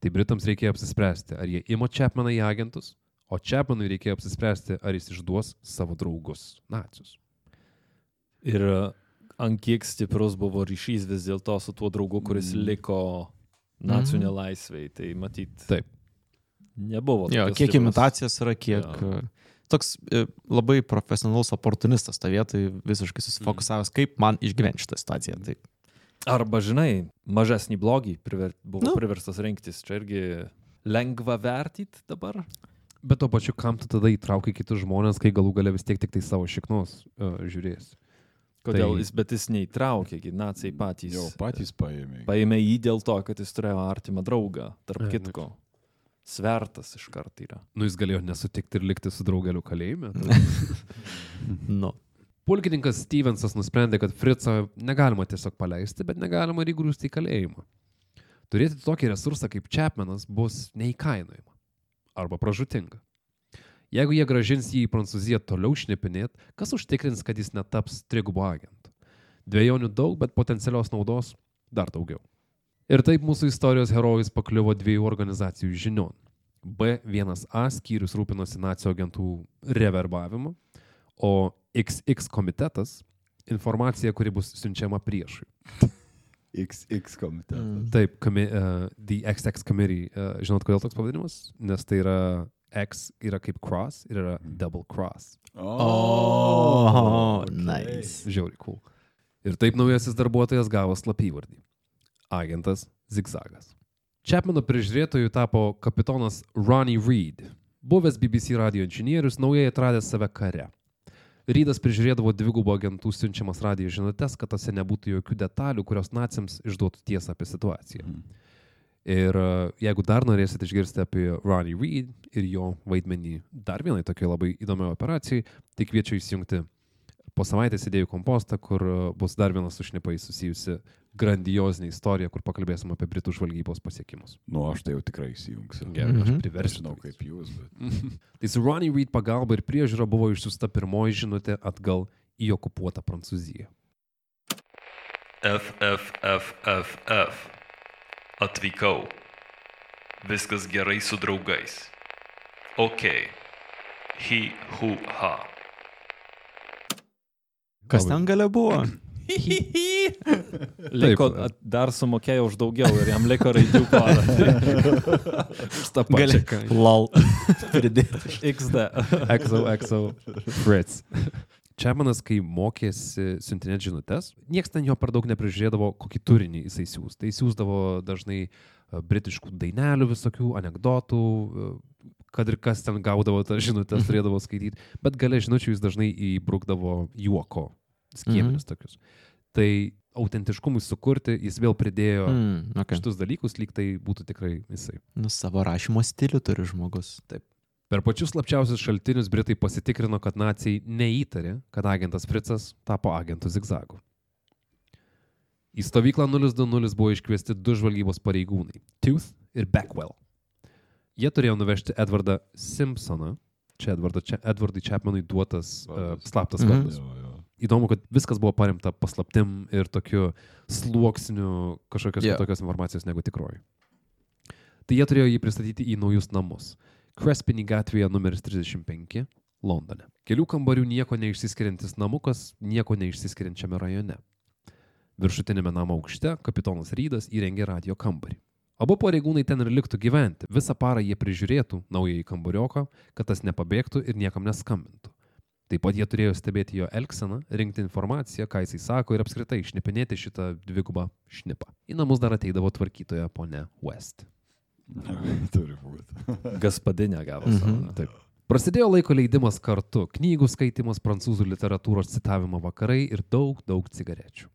S5: Tai Britams reikėjo apsispręsti, ar jie ima Chapmaną į agentus, o Chapmanui reikėjo apsispręsti, ar jis išduos savo draugus nacius.
S2: Ir e, ant kiek stiprus buvo ryšys vis dėlto su tuo draugu, kuris
S4: Mm.
S2: liko nacijų
S3: Mhm.
S2: nelaisviai. Tai matyt,
S5: Taip.
S2: nebuvo.
S3: Jo, kiek
S2: stiprus.
S3: imitacijos yra, kiek...
S2: Jo.
S3: e, Toks e, labai profesionalus oportunistas tą vietą, visiškai susifokusavęs, kaip man išgyventi šitą situaciją. Tai
S2: Arba, žinai, mažesnį blogį priver, buvo
S3: Nu.
S2: priverstas rinktis. Čia irgi lengva vertyti dabar.
S5: Bet to pačiu, kam tu tada įtraukai kitus žmonės, kai galų gale vis tiek tik tai savo šiknos uh, žiūrėsi.
S2: Kodėl
S5: Tai-
S2: jis, bet jis neįtraukė, nacijai patys.
S4: Jau patys paėmė.
S2: Paėmė jį dėl to, kad jis turėjo artimą draugą, tarp
S5: nu
S2: kitko. Svertas iš karto yra.
S5: Nu, jis galėjo nesutikti ir likti su draugeliu kalėjime.
S3: Nu.
S5: Pulkininkas Stevensas nusprendė, kad Fritzą negalima tiesiog paleisti, bet negalima ir įgrūsti į kalėjimą. Turėti tokį resursą kaip Chapmanas bus neįkainojama arba pražutinga. Jeigu jie gražins jį į Prancūziją toliau šnipinėt, kas užtikrins, kad jis netaps trigubo agentu? Dviejonių daug, bet potencialios naudos dar daugiau. Ir taip mūsų istorijos herojus pakliuvo dviejų organizacijų žinion. B1A skyrius rūpinosi nacijų agentų reverbavimu, o XX komitetas informacija, kuri bus siunčiama priešui.
S4: XX komitetas.
S5: Taip, komi, uh, The XX Committee. Uh, žinot, kodėl toks pavadinimas? Nes tai yra X yra kaip cross ir yra double cross.
S3: O,
S4: okay.
S3: nice.
S5: Žiauriai cool. Ir taip naujasis darbuotojas gavo slapyvardį. Agentas Zigzagas. Chapmano prižiūrėtojų tapo kapitonas Ronnie Reed, buvęs BBC radio inžinierius, naujai atradęs save kare. Rydas prižiūrėdavo dvigubų agentų siunčiamas radio žinutės, kad tose nebūtų jokių detalių, kurios naciams išduotų tiesą apie situaciją. Ir e, jeigu dar norėsit išgirsti apie Ronnie Reed ir jo vaidmenį dar vienai tokiai labai įdomiai operacijai, tai kviečiu įsijungti po savaitės idėjų kompostą, kur e, bus dar viena su šnipais susijusi grandiozinė istorija, kur pakalbėsim apie Britų žvalgybos pasiekimus.
S4: Nu, aš tai jau tikrai įsijungsiu.
S5: Gerai, aš
S3: Mhm.
S5: priversiu.
S4: Nežinau kaip jūs, bet.
S5: Tai su Ronnie Reed pagalba ir priežiūra buvo išsiusta pirmoji žinutė atgal į okupuotą Prancūziją.
S1: FFFFF. Atvykau. Viskas gerai su draugais. Ok. Hi, hu, ha.
S3: Kas ten gale buvo?
S2: Liko, dar sumokėjo už daugiau ir jam liko raidžių porą.
S5: Už tą
S3: Gali.
S5: pačią.
S3: Lol. Pridėti.
S2: XD.
S5: XOXO Fritz. Čiamanas, kai mokėsi siuntinėti žinutės, niekas ten jo per daug neprižiūrėdavo, kokį turinį jisai siūs. Tai siūsdavo dažnai e, britiškų dainelių, visokių anegdotų, e, kad ir kas ten gaudavo tas žinutės, turėdavo skaityti. Bet gale žinučių jis dažnai įbrukdavo juoko skieminius mhm. tokius. Tai autentiškumui sukurti jis vėl pridėjo mm.
S3: Mm, okay.
S5: šitus dalykus, lyg tai būtų tikrai jisai.
S3: Nu, savo rašymo stilių turi žmogus. Taip.
S5: Per pačius slapčiausius šaltinius Britai pasitikrino, kad nacijai neįtarė, kad agentas Fritzas tapo agentu Zigzagu. Į stovyklą 020 buvo iškviesti du žvalgybos pareigūnai - Tooth ir Beckwell. Jie turėjo nuvežti Edvardą Simpsoną, čia Edvardo, čia Edvardui Chapmanui duotas uh,
S4: Vardas.
S5: slaptas
S3: Mhm.
S5: vardas.
S4: Jo, jo.
S5: Įdomu, kad viskas buvo paremta paslaptim ir tokiu sluoksniu kažkokios yeah. kitokios informacijos negu tikroji. Tai jie turėjo jį pristatyti į naujus namus. Crespinį gatvėje numeris 35, Londone. Kelių kambarių nieko neišsiskiriantis namukas, nieko neišsiskiriančiame rajone. Viršutinėme namo aukšte kapitonas Rydas įrengė radio kambarį. Abu pareigūnai ten ir liktų gyventi. Visą parą jie prižiūrėtų naująjį kambarioką, kad tas nepabėgtų ir niekam neskambintų. Taip pat jie turėjo stebėti jo elgseną, rinkti informaciją, ką jisai sako ir apskritai išnipinėti šitą dvigubą šnipą. Į namus dar ateidavo tvarkytoja ponia West.
S4: Turi būti.
S2: Gaspadinė gavo
S3: Mhm.
S2: savo.
S5: Taip. Prasidėjo laiko leidimas kartu, knygų skaitimas, prancūzų literatūros citavimo vakarai ir daug, daug cigarečių.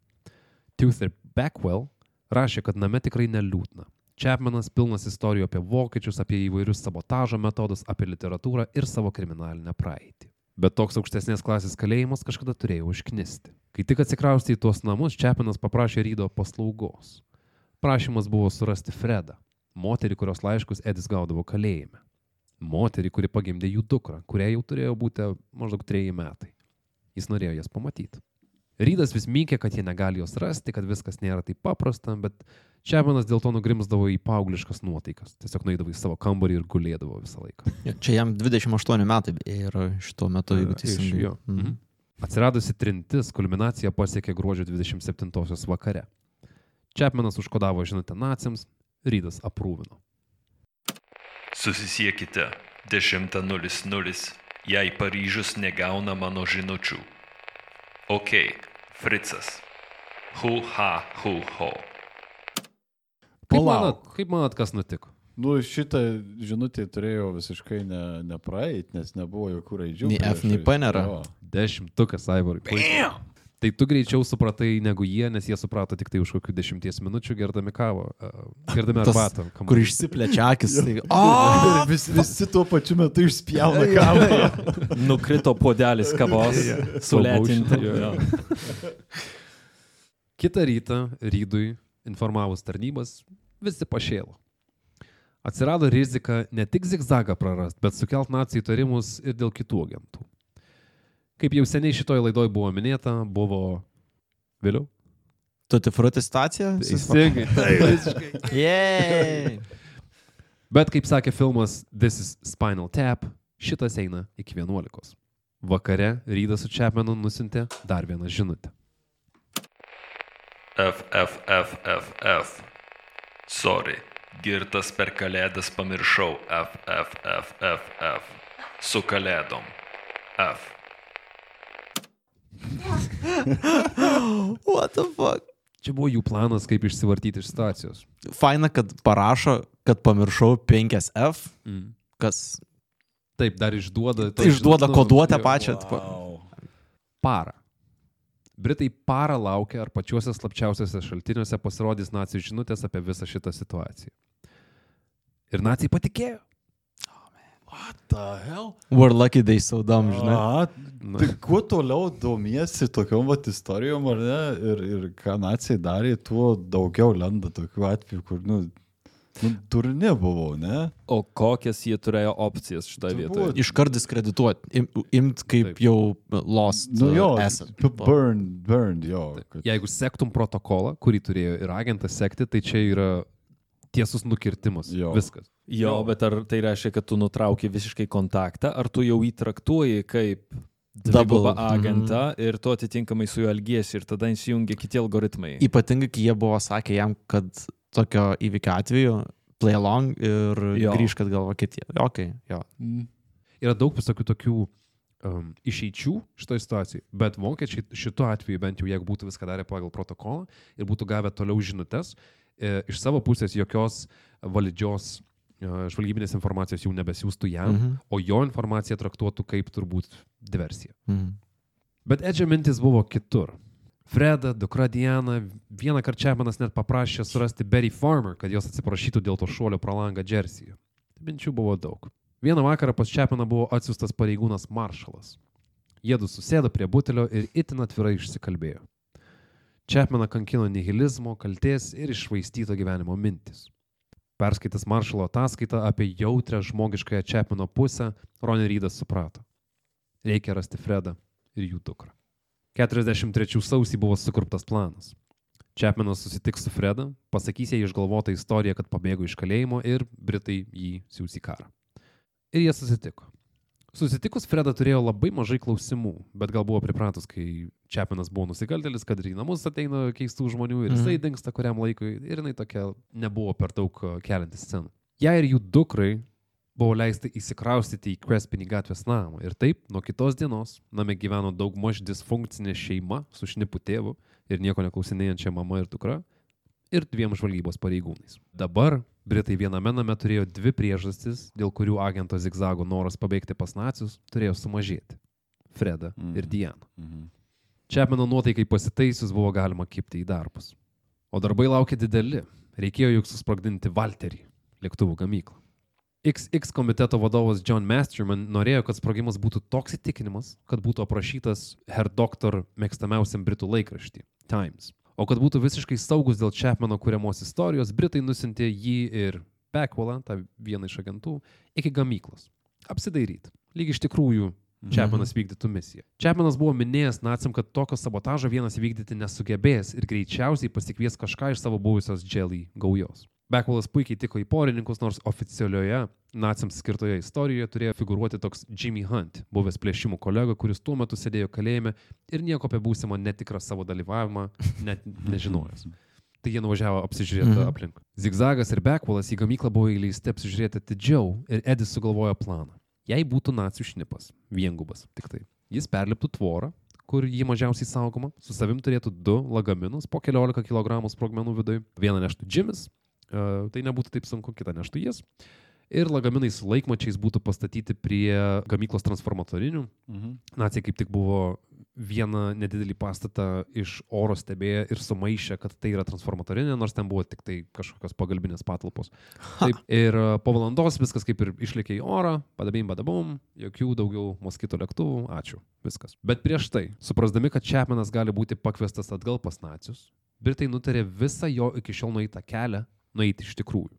S5: Tooth ir Beckwell rašė, kad name tikrai neliūdna. Chapmanas pilnas istorijų apie vokiečius, apie įvairius sabotažo metodus, apie literatūrą ir savo kriminalinę praeitį. Bet toks aukštesnės klasės kalėjimas kažkada turėjo užknisti. Kai tik atsikraustė į tuos namus, Chapmanas paprašė Rydo paslaugos. Prašymas buvo surasti Fredą, moterį, kurios laiškus Edis gaudavo kalėjime. Moterį, kuri pagimdė jų dukrą, kuriai jau turėjo būti maždaug treji metai. Jis norėjo jas pamatyti. Rydas vis mykė, kad jie negali jos rasti, kad viskas nėra taip paprasta, bet Čiapanas dėl to nugrimzdavo į paaugliškas nuotaikas. Tiesiog nueidavo į savo kambarį ir gulėdavo visą laiką.
S3: Čia jam 28 metai ir šituo metu, jeigu
S5: Iš
S3: teisingai.
S5: jo. Mhm. Atsiradusi trintis, kulminacija pasiekė gruodžio 27-osios vakare. Čiapmanas užkodavo žinutę naciams, Rydas aprūvino.
S1: Susisiekite 10.00, jei Paryžius negauna mano žinučių. Ok, Fritzas. Hu ha hu ho.
S5: Kaip manot, kaip manot, kas nutiko?
S4: Nu, šitą žinutę turėjo visiškai ne, nepraeit, nes nebuvo jokių raidžių.
S3: Nei F, nei P nėra.
S5: Dešimtukas, Aivarai. puikiai. Tai tu greičiau supratai negu jie, nes jie suprato tik tai už kokių dešimties minučių gerdami kavą, gerdami arbatą.
S3: Kur išsiplečia akis. Tai... O!
S4: Vis, visi tuo pačiu metu išspjauna kavą.
S2: Nukrito podelis kavos, sulėtinti.
S5: Kitą rytą Rydui informavus tarnybas visi pašėlo. Atsirado rizika ne tik zigzagą prarast, bet sukelt nacijų įtarimus ir dėl kitų agentų. Kaip jau seniai šitoje laidoje buvo minėta, buvo vėliau.
S3: Tuti fruti situacija?
S5: Teisingai.
S3: Jei.
S5: Bet kaip sakė filmas This is Spinal Tap, šitas eina iki 11. Vakare Rydas su Čepmenu nusintė dar vieną žinutę.
S1: F, F, F, F, F. Sorry, girtas per kalėdas pamiršau F, F, F, F, F. Su kalėdom. F.
S3: What the fuck?
S5: Čia buvo jų planas, kaip išsivartyti iš situacijos.
S3: Faina, kad parašo, kad pamiršau 5F,
S5: Mm.
S3: kas
S5: Taip, dar išduoda.
S3: tai išduoda
S5: nu,
S3: koduotę
S5: jo.
S3: pačią. tipo.
S4: Wow.
S5: Parą. Britai parą laukia, ar pačiuose slapčiausiuose šaltiniuose pasirodys nacijų žinutės apie visą šitą situaciją. Ir nacijai patikėjo.
S4: What the hell?
S3: We're lucky they so dumb, žinai.
S4: A,
S5: Na.
S4: tai kuo toliau domiesi tokiom vat istorijom, ar ne, ir, ir ką nacijai darė, tuo daugiau lenda tokių atvejų, kur, nu, nu durni buvau, ne?
S2: O kokias jie turėjo opcijas
S4: Turbūt.
S2: vietoje?
S3: Iškart diskredituoti, im, imt kaip
S5: Taip.
S3: jau lost
S4: Nu jo,
S3: uh,
S4: p- burn, burn, jo. kad-
S5: Jeigu sektum protokolą, kurį turėjo ir agentas sekti, tai čia yra tiesus nukirtimas.
S4: Jo.
S5: Viskas.
S2: Jo, bet ar tai reiškia, kad tu nutrauki visiškai kontaktą, ar tu jau įtraktuoji kaip
S3: Double,
S2: dvigubą agentą ir tu atitinkamai su juo elgiesi ir tada įsijungia kiti algoritmai.
S3: Ypatingai, kai jie buvo sakę jam, kad tokio įvykio atveju play along ir
S2: Jo.
S3: grįžk atgal Vokietiją. Ok, jo.
S5: Yra daug visokių tokių um, išeičių šitoje situacijoje, bet vokiečiai šituo atveju, bent jau jeigu būtų viską darę pagal protokolą ir būtų gavę toliau žinutės, e, iš savo pusės jokios valdžios e, žvalgybinės informacijos jau nebesiūstų jam,
S3: Mhm.
S5: o jo informaciją traktuotų kaip turbūt diversiją.
S3: Mhm.
S5: Bet Edžio mintis buvo kitur. Freda, dukra Diana, vieną kartą Čepanas net paprašė surasti Betty Farmer, kad jos atsiprašytų dėl to šuolio pro langą Džersijoje. Minčių buvo daug. Vieną vakarą pas Čepaną buvo atsiųstas pareigūnas maršalas. Jėdu susėdo prie butelio ir itin atvirai išsikalbėjo. Čepmeną kankino nihilizmo, kalties ir išvaistyto gyvenimo mintis. Perskaitęs maršalo ataskaitą apie jautrę žmogiškąją Čepmeno pusę, Ronė Rydas suprato. Reikia rasti Fredą ir jų dukrą. 43 sausį buvo sukurptas planas. Čepmenas susitiks su Freda, pasakys jai išgalvotą istoriją, kad pabėgo iš kalėjimo ir Britai jį siūs į karą. Ir jie susitiko. Susitikus Freda turėjo labai mažai klausimų, bet gal buvo pripratus, kai Čepinas buvo nusikaltėlis, kad ir į namus ateina keistų žmonių ir jisai
S3: Mhm.
S5: dinksta kuriam laikui ir jinai tokia nebuvo per daug a, kelianti scenų. Jai ir jų dukrai buvo leista įsikraustyti į Krespinį gatvės namą. Ir taip, nuo kitos dienos name gyveno daug maž disfunkcinė šeima su šnipu tėvu ir nieko neklausinėjančia mama ir dukra ir dviem žvalgybos pareigūnais. Dabar Britai viename name turėjo dvi priežastis, dėl kurių agento Zigzago noras pabėgti pas nacius turėjo sumažėti - Freda
S4: Mhm.
S5: ir Diana.
S4: Mhm.
S5: Čepmeno nuotaikai pasitaisius buvo galima kipti į darbus. O darbai laukia dideli. Reikėjo juk susprogdinti Walterį, lėktuvų gamyklą. XX komiteto vadovas John Masterman norėjo, kad sprogimas būtų toks įtikinimas, kad būtų aprašytas Herr Doctor mėgstamiausiam Britų laikraštį - Times. O kad būtų visiškai saugus dėl Chapmano kuriamos istorijos, Britai nusintė jį ir Beckwellą, tą vieną iš agentų, iki gamyklos. Apsidairyti. Lyg iš tikrųjų Čepmanas vykdytų misiją. Čepmanas buvo minėjęs naciam, kad tokio sabotažo vienas įvykdyti nesugebės ir greičiausiai pasikvies kažką iš savo buvusios Jelly gaujos. Beckwellas puikiai tiko į porininkus, nors oficialioje naciams skirtoje istorijoje turėjo figuruoti toks Jimmy Hunt, buvęs plėšimų kolega, kuris tuo metu sėdėjo kalėjime ir nieko apie būsimą netikrą savo dalyvavimą net nežinojęs. Tai jie nuvažiavo apsižiūrėti
S3: Mhm.
S5: aplink. Zigzagas ir Beckwellas į gamyklą buvo įleisti apsižiūrėti atidžiau ir Edis sugalvojo planą. Jei būtų nacijų šnipas, viengubas tik tai, jis perliptų tvorą, kur jį mažiausiai saugoma, su savim turėtų du lagaminus po keliolika kg sprogmenų viduje. Vieną neštų Jimis, e, tai nebūtų taip sunku, kitą neštų jis. Ir lagaminai su laikmačiais būtų pastatyti prie gamyklos transformatorinių.
S4: Mhm.
S5: Nacija kaip tik buvo vieną nedidelį pastatą iš oro stebėję ir sumaišę, kad tai yra transformatorinė, nors ten buvo tik tai kažkokios pagalbinės patalpos. Taip, ir e, po valandos viskas kaip ir išlėkė į orą, padabim, badabum, jokių daugiau moskito lėktuvų, ačiū, viskas. Bet prieš tai, suprasdami, kad Čepmenas gali būti pakviestas atgal pas nacius, Britai nutarė visą jo iki šiol nueitą kelią nueiti iš tikrųjų.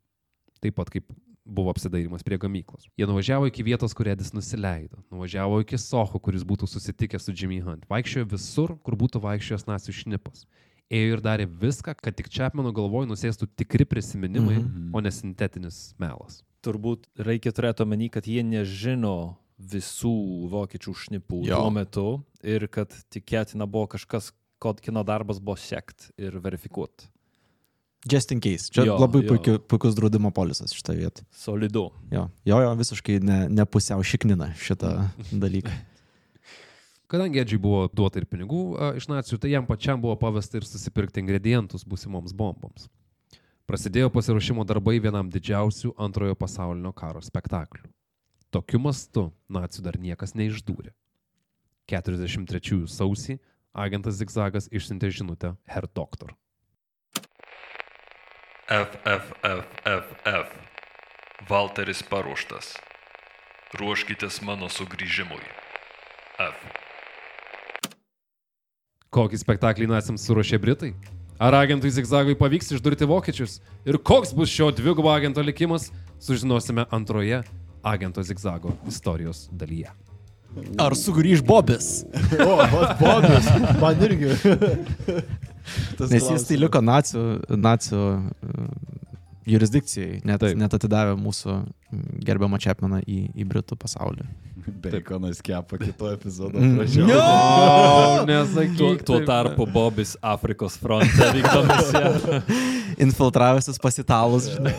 S5: Taip pat kaip buvo apsidairimas prie gamyklos. Jie nuvažiavo iki vietos, kur Edis nusileido. Nuvažiavo iki Soho, kuris būtų susitikęs su Jimmy Hunt. Vaikščiojo visur, kur būtų vaikščiojęs nacijų šnipas. Ėjo ir darė viską, kad tik Čepmano galvoj nusėstų tikri prisiminimai, mm -hmm. o ne sintetinis melas.
S2: Turbūt reikia turėti omeny, kad jie nežino visų vokiečių šnipų
S3: Jo.
S2: tuo metu ir kad tikėtina buvo kažkas, ko kino darbas buvo sekt ir verifikuoti.
S3: Just in case. Čia
S2: Jo,
S3: labai
S2: jo.
S3: puikiu, puikus draudimo polisas šitą vietą.
S2: Solidu.
S3: Jo, jo, jo visiškai ne, ne pusiau šiknina šitą dalyką.
S5: Kadangi Edžiui buvo duota ir pinigų a, iš nacijų, tai jam pačiam buvo pavesta ir susipirkti ingredientus būsimoms bomboms. Prasidėjo pasiruošimo darbai vienam didžiausių antrojo pasaulinio karo spektaklių. Tokiu mastu nacijų dar niekas neišdūrė. 43 sausį agentas Zigzagas išsiuntė žinutę Herr Doktor.
S1: FFFFF. Valteris paruoštas. Ruoškitės mano sugrįžimui. F.
S5: Kokį spektaklį naciams suruošė Britai? Ar agentui Zigzagui pavyks išdurti vokiečius? Ir koks bus šio dvigubo agento likimas, sužinosime antroje agento Zigzago istorijos dalyje.
S3: Ar sugrįž Bobis?
S4: O, Bobis, man irgi.
S3: Nes jis tai
S4: klausimas.
S3: liko nacijų, nacijų uh, jurisdikcijai, net,
S5: Taip.
S3: net atidavė mūsų gerbiamą Čepmeną į, į Britų pasaulį.
S4: Beikonas kepa kito epizodo
S3: Mm.
S4: pradžioje.
S2: Tuo,
S5: nesakyk.
S2: tuo tarpu Bobis Afrikos fronte vykdo misiją.
S3: Infiltravęsis pas italus, žinai.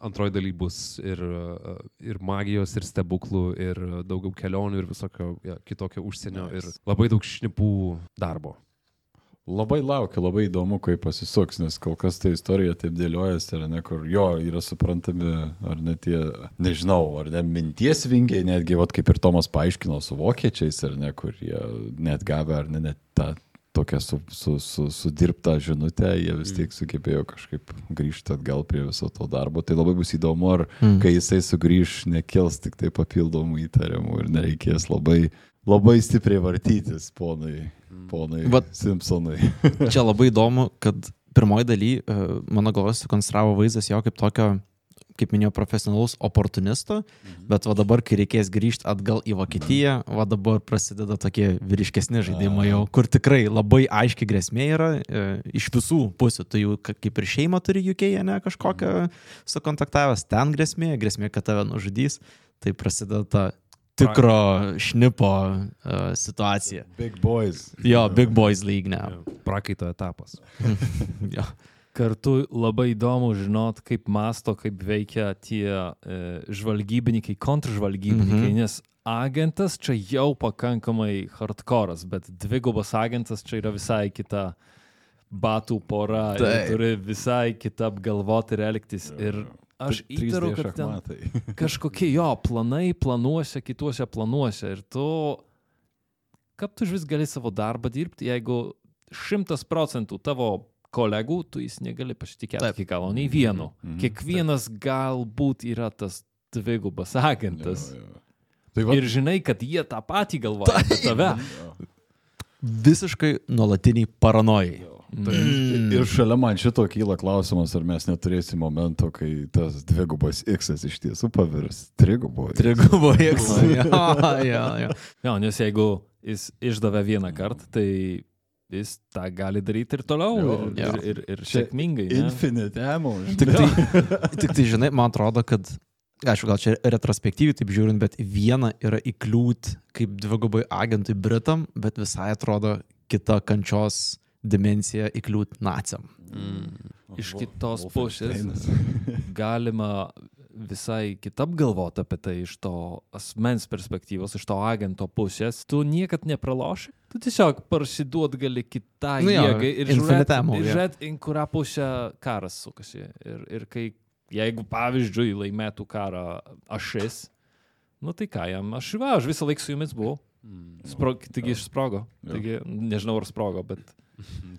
S5: Antroji daly bus ir, uh, ir magijos, ir stebuklų, ir uh, daugiau kelionių, ir visokio ja, kitokio užsienio,
S4: Nice.
S5: ir labai daug šnipų darbo.
S4: Labai laukiu, labai įdomu, kaip pasisuks, nes kol kas ta istorija taip dėliojasi, ar ne, kur jo yra suprantami, ar ne tie, nežinau, ar ne minties vingiai, netgi, vat, kaip ir Tomas paaiškino su vokiečiais, ar ne, kur jie net gavę, ar ne, net tą tokią su, su, su, sudirbtą žinutę, jie vis tiek sugebėjo kažkaip grįžti atgal prie viso to darbo. Tai labai bus įdomu, ar
S3: Mm.
S4: kai jisai sugrįž, nekils tik tai papildomų įtariamų ir nereikės labai, labai stipriai vartytis, ponai, ponai
S3: Vat-
S4: Simpsonai.
S3: Čia labai įdomu, kad pirmoji daly e, mano galvos sukonstravo vaizdas jo kaip tokio, kaip minėjau, profesionalus oportunisto, bet va dabar, kai reikės grįžti atgal į Vokietiją, va dabar prasideda tokie vyriškesni žaidimai jau, kur tikrai labai aiški grėsmė yra e, iš visų pusių. Tu jau ka- kaip ir šeimą turi UK, ne kažkokią sukontaktavęs, ten grėsmė, grėsmė, kad tave nužudys, tai prasideda ta tikro šnipo uh, situacija.
S4: Big boys.
S3: Jo, Big Boys League, ne.
S5: Prakaito etapas.
S3: Jo.
S2: Kartu labai įdomu žinot, kaip masto, kaip veikia tie e, žvalgybininkai, kontržvalgybininkai, mm -hmm. nes agentas čia jau pakankamai hardcore'as, bet dvigubas agentas čia yra visai kita batų pora, turi visai kitą apgalvoti ir elgtis. Ir aš įtariu, kad ten kažkokie jo planai planuose, kituose planuose. Ir tu, kaip tu vis gali savo darbą dirbti, jeigu šimtas procentų tavo kolegų, tu jis negali pasitikėti
S3: Taip.
S2: iki galo, nei vieno.
S4: Mhm.
S2: Kiekvienas galbūt yra tas dvigubas agentas.
S4: Jo, jo. Tai va,
S2: Ir žinai, kad jie tą patį galvoja apie tave.
S3: Visiškai nuolatiniai paranojai.
S4: Tai, ir šalia man šito kyla klausimas, ar mes neturėsim momento, kai tas dvigubas X iš tiesų pavirs trigubo.
S3: Trigubo X. jo, jo, jo.
S2: Jo, nes jeigu jis išdavė vieną kartą, tai jis tą gali daryti ir toliau.
S4: Jo,
S2: ir,
S3: jo.
S2: ir, ir, ir sėkmingai. ne?
S4: Infinite ammo.
S3: Tik tai, tik tai, žinai, man atrodo, kad, aišku, gal čia retrospektyviai taip žiūrint, bet viena yra įkliūt kaip dvigubai agentui Britam, bet visai atrodo kita kančios dimensija įkliūt naciam.
S2: Iš kitos pusės galima visai kitap galvoti apie tai iš to asmens perspektyvos, iš to agento pusės. Tu niekad nepraloši. Tu tiesiog parsiduot gali kitai
S3: Nu jo,
S2: jėgai ir
S3: ammo,
S2: ir žiūrėt, į kurią pusę karas sukasi. Ir, ir kai, jeigu pavyzdžiui laimėtų karą ašis, nu tai ką jam, aš va, aš visą laiką su jumis buvau. Spro, taigi išsprogo. Taigi, nežinau ar sprogo, bet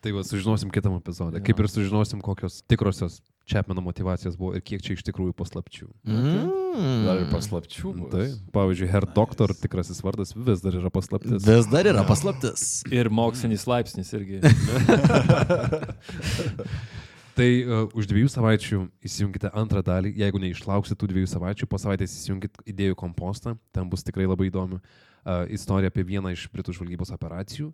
S5: Tai va, sužinosim kitame epizode.
S2: Jo.
S5: Kaip ir sužinosim, kokios tikrosios Čepmeno motivacijos buvo ir kiek čia iš tikrųjų paslapčių.
S3: Mm.
S4: Dar ir paslapčių.
S5: Tai, pavyzdžiui, Herr Doktor tikrasis vardas vis dar yra paslaptis.
S3: Vis dar yra paslaptis.
S2: ir mokslinis laipsnis irgi.
S5: Tai uh, už dviejų savaičių įsijunkite antrą dalį. Jeigu neišlauksit tų dviejų savaičių, po savaitės įsijunkit idėjų kompostą. Ten bus tikrai labai įdomi uh, istorija apie vieną iš Britų žvalgybos operacijų.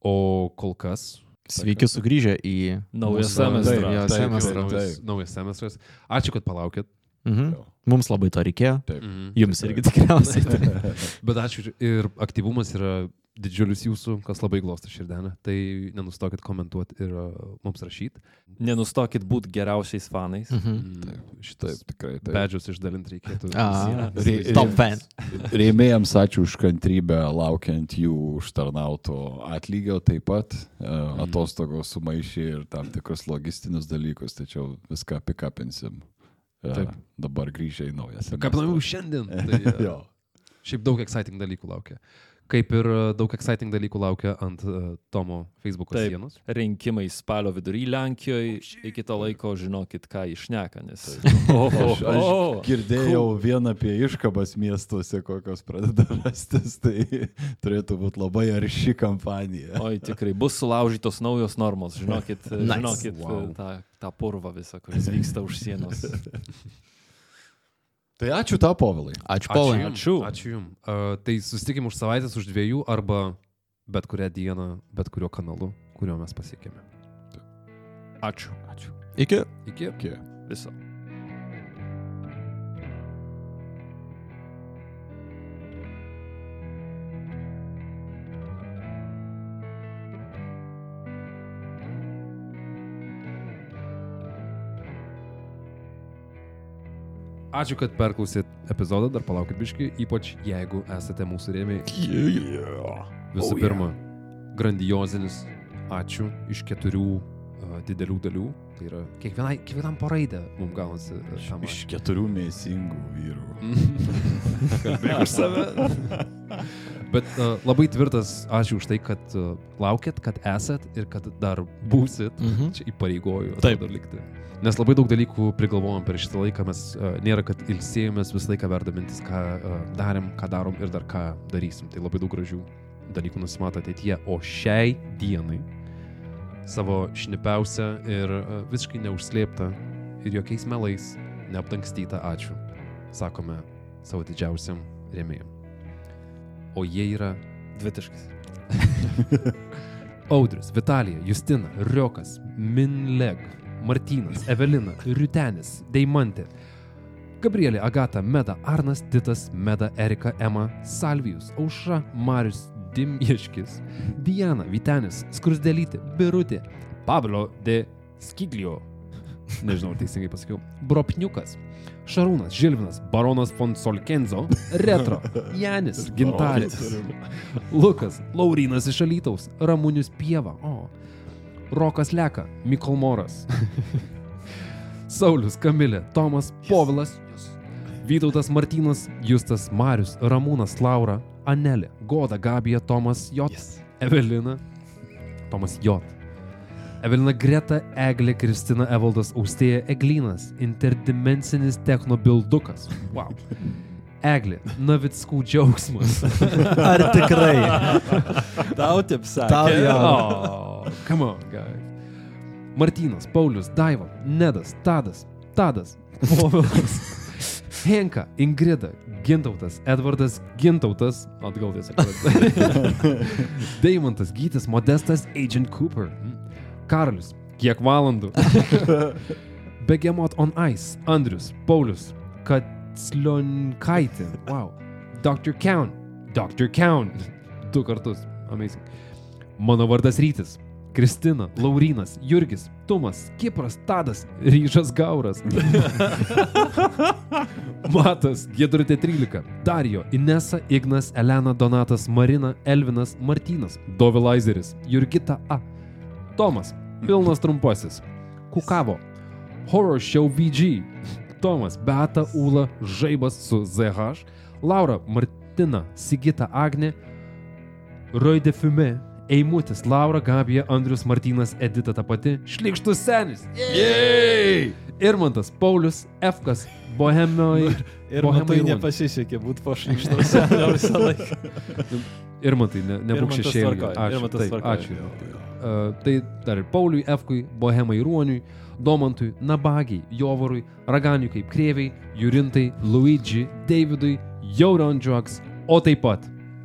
S5: O kol kas.
S3: Sveiki sugrįžę į
S2: Naują semestrą.
S5: Naujas, naujas semestras. Ačiū, kad palaukėt.
S3: Mhm. Mums labai to reikėjo.
S4: Taip.
S5: Mhm.
S3: Jums irgi tikriausiai.
S5: Bet ačiū ir aktyvumas yra didžiulis jūsų, kas labai glosto širdelę. Tai nenustokit komentuoti ir uh, mums rašyti.
S2: Nenustokit būti geriausiais fanais.
S3: Mhm.
S5: Taip,
S4: Taip, tikrai. Taip.
S5: Bedžius išdalinti reikėtų.
S3: A.
S4: Rei-
S3: Top fan.
S4: Rėmėjams ačiū už kantrybę, laukiant jų užtarnauto atlygio taip pat. e, Atostogos sumaišė ir tam tikrus logistinius dalykus, tačiau viską pikapinsim. E,
S5: Taip.
S4: Dabar grįžę į naują.
S5: Kaip planavau šiandien. Tai, uh,
S4: Jo.
S5: Šiaip daug exciting dalykų laukia. Kaip ir uh, daug exciting dalykų laukia ant uh, Tomo Facebook
S2: Taip.
S5: sienos.
S2: Rinkimai spalio vidury Lenkijoje. Iki to laiko žinokit, ką išneka, nes...
S4: Aš, aš girdėjau vien apie iškabas miestuose, kokios pradeda rastis, tai turėtų būti labai arši kampanija.
S2: Oi, tikrai bus sulaužytos naujos normos, žinokit,
S3: Nice.
S2: žinokit
S5: Wow.
S2: tą, tą purvą visą, kuris vyksta už sienos.
S4: Tai ačiū tau, Povilai.
S3: Ačiū,
S5: jum,
S2: Ačiū.
S5: Ačiū Jums. Uh, tai susitikim už savaitės, už dviejų arba bet kurią dieną, bet kuriuo kanalu, kuriuo mes pasiekėme.
S2: Ačiū. Ačiū.
S3: Iki.
S5: Iki.
S4: Iki.
S2: Viso.
S5: Ačiū, kad perklausėt epizodą, dar palaukit biški, ypač jeigu esate mūsų rėmėjai. Visų
S4: Oh, yeah.
S5: pirma, grandiozinis ačiū iš keturių uh, didelių dalių. Tai yra kiekvienai, kiekvienam poraidę mums gaunasi uh, tam
S4: Iš keturių mėsingų vyrų.
S5: Kalbėjau už save. Bet uh, labai tvirtas ačiū už tai, kad uh, laukėt, kad esat ir kad dar būsit.
S3: Mhm.
S5: Čia įpareigoju
S3: Taip.
S5: dar likti. Nes labai daug dalykų prigalvojom per šitą laiką, mes uh, nėra, kad ilsėjomės, visą laiką verda mintis, ką uh, darėm, ką darom ir dar ką darysim. Tai labai daug gražių dalykų nusimato ateityje. O šiai dienai savo šnipiausią ir uh, visiškai neužslėptą ir jokiais melais neapdangstytą ačiū sakome savo didžiausiam rėmėjim. O jie yra
S2: Dvitiškas.
S5: Audrius, Vitalija, Justina, Riokas, Minleg, Martynas, Evelina, Riutenis, Deimantė, Gabrielė, Agata, Meda, Arnas, Titas, Meda, Erika, Ema, Salvijus, Aušra, Marius, Dimješkis, Diana, Vitenis, Skrusdelytė, Birutė, Pablo de Skiglio, nežinau, ar teisingai pasakiau, Bropniukas, Šarūnas, Žilvinas, Baronas von Solkenzo, Retro, Janis, Gintaris, Lukas, Laurinas iš Alytaus, Ramunius Pieva, o, Rokas Leka, Mikolmoras, Saulis, Kamilė, Tomas, Povilas, Vytautas Martynas, Justas Marius, Ramūnas, Laura, Anelė, Goda, Gabija, Tomas J. Evelina, Tomas J. Evelina Greta, Eglė, Kristina Evaldas, Austėja, Eglynas, interdimensinis technobildukas. Wow. Eglė, Navickų džiaugsmas.
S3: Ar tikrai?
S2: Tau taip sakė.
S3: Tau jo.
S5: Oh, come on, guys. Martynas, Paulius, Daiva, Nedas, Tadas, Tadas, Povilas, Henka, Ingrida, Gintautas, Edvardas, Gintautas, atgal tiesiog. Deimantas, Gytis, Modestas, Agent Cooper. Karolis, kiek valandų. Begemot on Ice, Andrius, Paulius, Katslionkaitė, wow, Dr. Count, Dr. Count, du kartus, amazing. Mano vardas Rytis, Kristina, Laurinas, Jurgis, Tumas, Kipras, Tadas, Ryžas Gauras, Matas, Gedrutė 13, Darijo, Inesa, Ignas, Elena, Donatas, Marina, Elvinas, Martynas, Dovilaizeris, Jurgita A, Tomas, Pilnas Trumpasis, Kukavo, Horror Show VG, Tomas, Beata, Ula, Žaibas su ZH, Laura, Martina, Sigita, Agne, Roy de Fume, Eimutis, Laura, Gabija, Andrius, Martynas, Edita ta pati, Šlikštus senis. Jei! Irmantas, Paulius, Efkas, Bohemioje.
S2: Ir matai,
S5: Ruon.
S2: nepasisekė būti pašykštose visą laiką.
S5: Irmantai, ne, nebūk
S2: Irmantas
S5: šešėlį. Ačiū. Taip, ačiū. Uh, tai dar ir Pauliui, Efkui, Bohemai Ruoniui, Domantui, Nabagiai, Jovarui, Raganiui kaip Krieviai, Jurintai, Luigi, Davidui, Jauron Drugs, o taip pat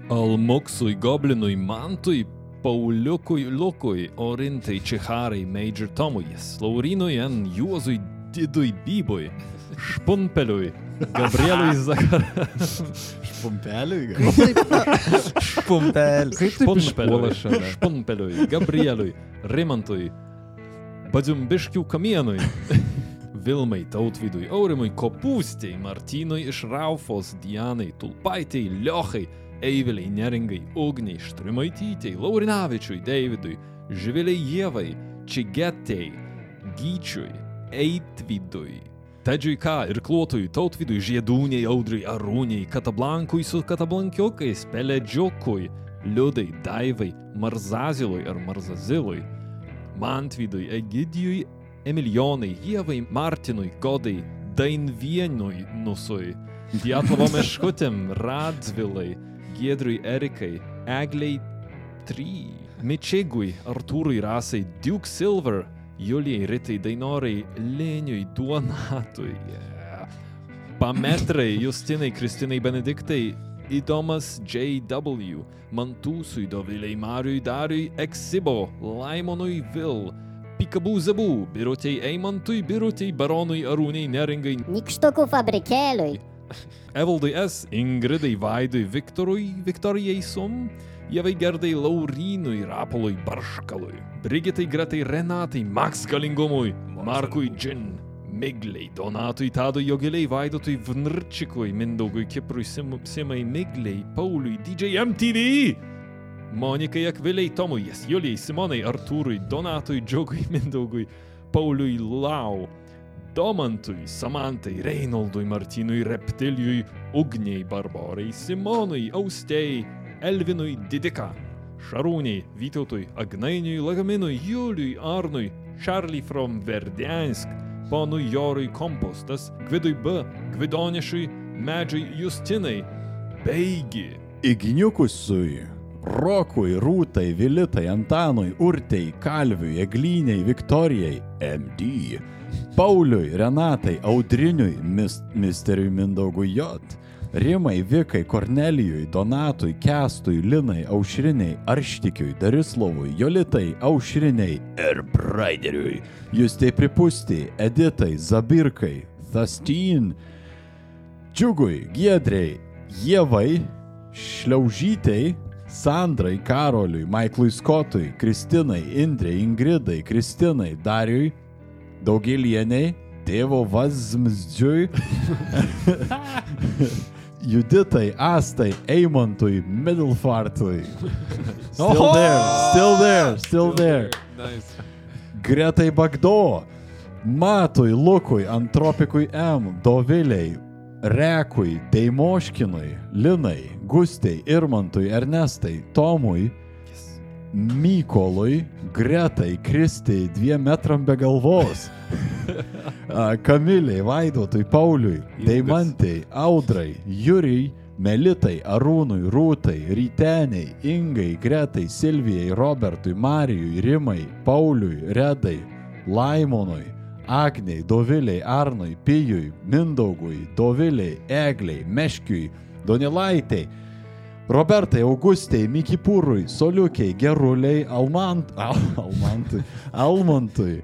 S2: Almuksui, Goblinui, Mantui, Pauliukui, Lukui, Orintai, Čiharai, Major Tomui, Laurinui, N. Juozui, Didui, Bybui, Špunpeliui, Gabrielui Zakar...
S4: Pumpeliui.
S3: Špumpelis.
S5: kaip taip išpuola šalia.
S2: Špunpeliui, Gabrieliui, Rimantui, Badzumbiškių kamienui, Vilmai, Tautvydui, Aurimui, Kopūstiai, Martynui iš Raufos, Dianai, Tulpaitei, Liochai, Eiviliai, Neringai, Ugniai, Štrimaitytei, Laurinavičiui, Davidui, Živiliai Jėvai, Čigetei, Gyčiui, Eitvidui, Tedžiui K. ir Klotui, Tautvidui, Žiedūniai, Audriui, Arūniai, Katablankui su Katablankiukais, Peledžiukui, Liudai, Daivai, Marzazilui ar Marzazilui, Mantvydui, Egidijui, Emilionai, Jėvai, Martinui, Godai, Dainvienui, Nusui, Dietlovo Meškutėm, Radzvilai, Giedrui Erikai, Egliai 3, Mičigui, Artūrui Rasai, Duke Silver, Julijai Ritai, Dainorai, Lėniui, Duonatui, yeah. Pametrai, Justinai, Kristinai, Benediktai, Įdomas JW, Mantūsui, Doviliai, Mariui, Dariui, Exibo, Laimonui, Vil, Pikabų Zabų, Birutei Eimantui, Birutei, Baronui, Arūniai, Neringai,
S8: Nikštukų fabrikėliui.
S2: Evaldui S, Ingridai, Vaidui, Viktorui, Viktorijai Sum, Jevai Gerdai, Laurynui, Rapolui, Barškalui, Brigitai, Gretai, Renatai, Max Galingumui, Markui Džin, Migliai, Donatui, Tadui, Jogiliai, Vaidotui, Vnrčikui, Mindaugui, Kiprui, Sim, Simai, Migliai, Pauliui, DJ MTV, Monikai, Akviliai, Tomui, Jas, Julijai, Simonai, Artūrui, Donatui, Džiogui, Mindaugui, Pauliui, Lau, Domantui, Samantai, Reinoldui, Martynui, Reptilijui, Ugniai, Barborai, Simonui, Austėjai, Elvinui, Didika, Šarūniai, Vytautui, Agnainiui, Lagaminui, Juliui, Arnui, Charlie from Verdiansk, ponui Jorui Kompostas, Gvidui B, Gvidonišui, Medžiui Justinai, Beigi,
S4: Igniukusui, Rokui, Rūtai, Vilitai, Antanui, Urtei, Kalviui, Eglyniai, Viktorijai, MD, Pauliui, Renatai, Audriniui, mis, Misteriui Mindaugui J, Rimai, Vikai, Kornelijui, Donatui, Kestui, Linai, Aušriniai, Arštikiui, Darislovui, Jolitai, Aušriniai ir Braideriui, Justei Pripusti, Editai, Zabirkai, Thastin, Džiugui, Giedrei, Jėvai, Šliaužytei, Sandrai, Karoliui, Maiklui Skotui, Kristinai, Indrei, Ingridai, Kristinai, Dariui, Daugelieniai, tėvo Vazmzdžiui, Juditai, Astai, Eimantui, Middlefartui. Still there, still there, still there. Gretai Bagdo, Matui, Lukui, Antropikui M, Doviliai, Rekui, Deimoškinui, Linai, Gustei, Irmantui, Ernestai, Tomui, Mykolui, Gretai, Kristai, dviem metram be galvos. Kamiliai, Vaidotui, Pauliui, Deimantai, Audrai, Jurijai, Melitai, Arūnui, Rūtai, Ryteniai, Ingai, Gretai, Silvijai, Robertui, Marijui, Rimai, Pauliui, Redai, Laimonui, Agniai, Doviliai, Arnui, Pijui, Mindaugui, Doviliai, Egliai, Meškiui, Donelaitai, Robertai, Augustai, Mikipūrui, Soliukiai, Geruliai, Almant, Al, Almantui, Almantui,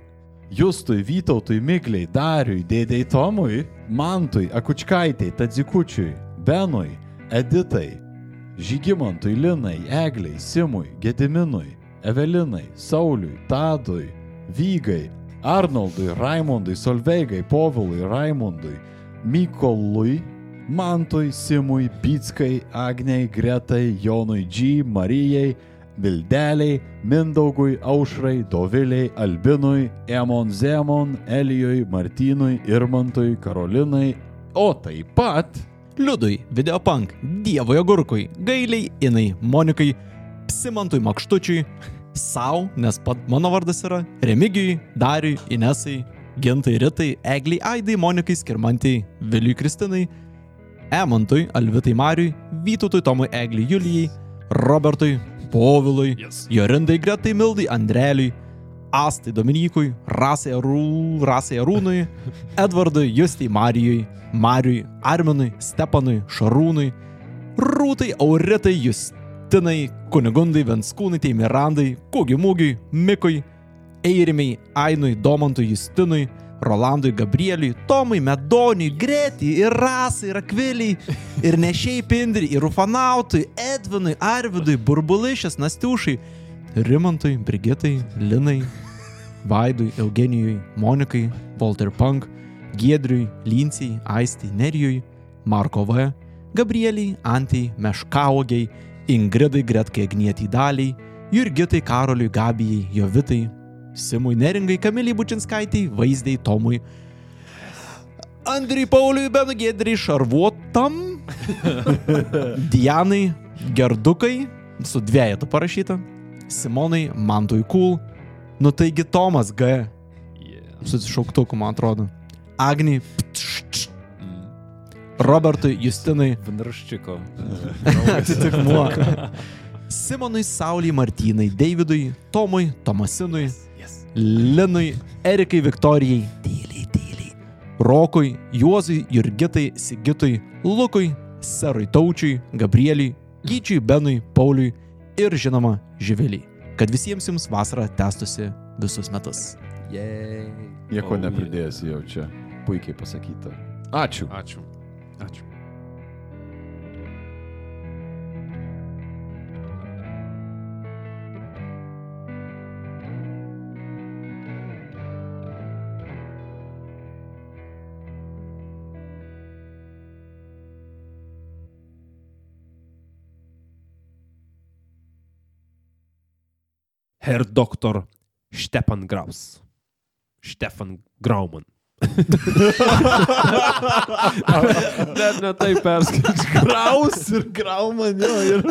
S4: Justui, Vytautui, Migliai, Dariui, Dėdei Tomui, Mantui, Akučkaitai, Tadzikučiui, Benui, Editai, Žygimantui, Linai, Egliai, Simui, Gediminui, Evelinai, Sauliui, Tadui, Vygai, Arnoldui, Raimondui, Solveigai, Povilui, Raimondui, Mykolui, Mantui, Simui, Pitskai, Agniai, Gretai, Jonui G, Marijai, Vildeliai, Mindaugui, Aušrai, Doviliai, Albinui, Emon Zemon, Elijui, Martynui, Irmantui, Karolinai, o taip pat
S3: Liudui, Videopunk, Dievojo Gurkui, Gailiai, Inai, Monikai, Simantui Makštučiui, savo, nes pat mano vardas yra Remigijui, Dariui, Inesai, Gintai Ritai, Egliai Aidai, Monikai Skirmantai, Viliui Kristinai, Emantui, Alvitai Mariui, Vytautui Tomui Egliai Julijai, Robertui, Povilui,
S2: Yes.
S3: Jorindai Gretai Mildai, Andreliui, Astai Dominykui, Rasai, Arū, Rasai Arūnui, Edvardui, Justai Marijui, Mariui, Arminui, Stepanui, Šarūnui, Rūtai, Auritai, Justinai, Kunigundai, Venskūnai, Mirandai, Kugimūgiui, Mikui, Eirimiai, Ainui, Domantui, Justinui, Rolandui, Gabrieliui, Tomui, Medoniui, Gretijai, ir Rasai, ir Akviliai, ir Nešiai Pindri, ir Ufanautui, Edvinui, Arvidui, Burbulišės, Nastiušai, Rimantui, Brigitai, Linai, Vaidui, Eugenijui, Monikai, Walter Punk, Giedriui, Lincijai, Aistai, Nerijui, Marko V, Gabrieliai, Antijai, Meškaugiai, Ingridai, Gretkai, Agnietį Daliai, Jurgitai, Karoliui, Gabijai, Jovitai, Simui Neringai, Kamiliai Bučinskaitai, Vaizdai, Tomui, Andriui Pauliui, Benu Gedriai, Šarvuotam, Dianai, Gerdukai, su dviejetu parašyta, Simonai, Mantui Kul, nu taigi Tomas G, su šauktuku, man atrodo, Agni, Robertui, Justinai,
S2: Vandraščiko.
S3: atitikmuo. Simonui, Sauliai, Martynai, Davidui, Tomui, Tomasinui, Linui, Erikai, Viktorijai, tyliai, tyliai. Rokui, Juozui, Jurgitai, Sigitui, Lukui, Serui Taučiui, Gabrieliui, Gyčiui, Benui, Pauliui ir žinoma Živiliai. Kad visiems jums vasara tęstusi visus metus.
S4: Nieko nepridėsi jau čia. Puikiai pasakyta. Ačiū.
S2: Ačiū. Ačiū.
S5: Herr Dr. Stepan Graus. Stefan Grauman.
S2: Net ne taip perskaičiu.
S4: Graus ir grauman jo. Ir...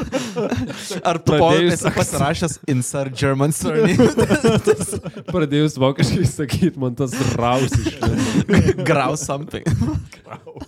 S3: Ar
S2: Pradėjus
S3: pasirašęs Insert German surname?
S2: Pradėjus vokiškai sakyti, man tas raus iš.
S3: Graus something.
S4: Grau.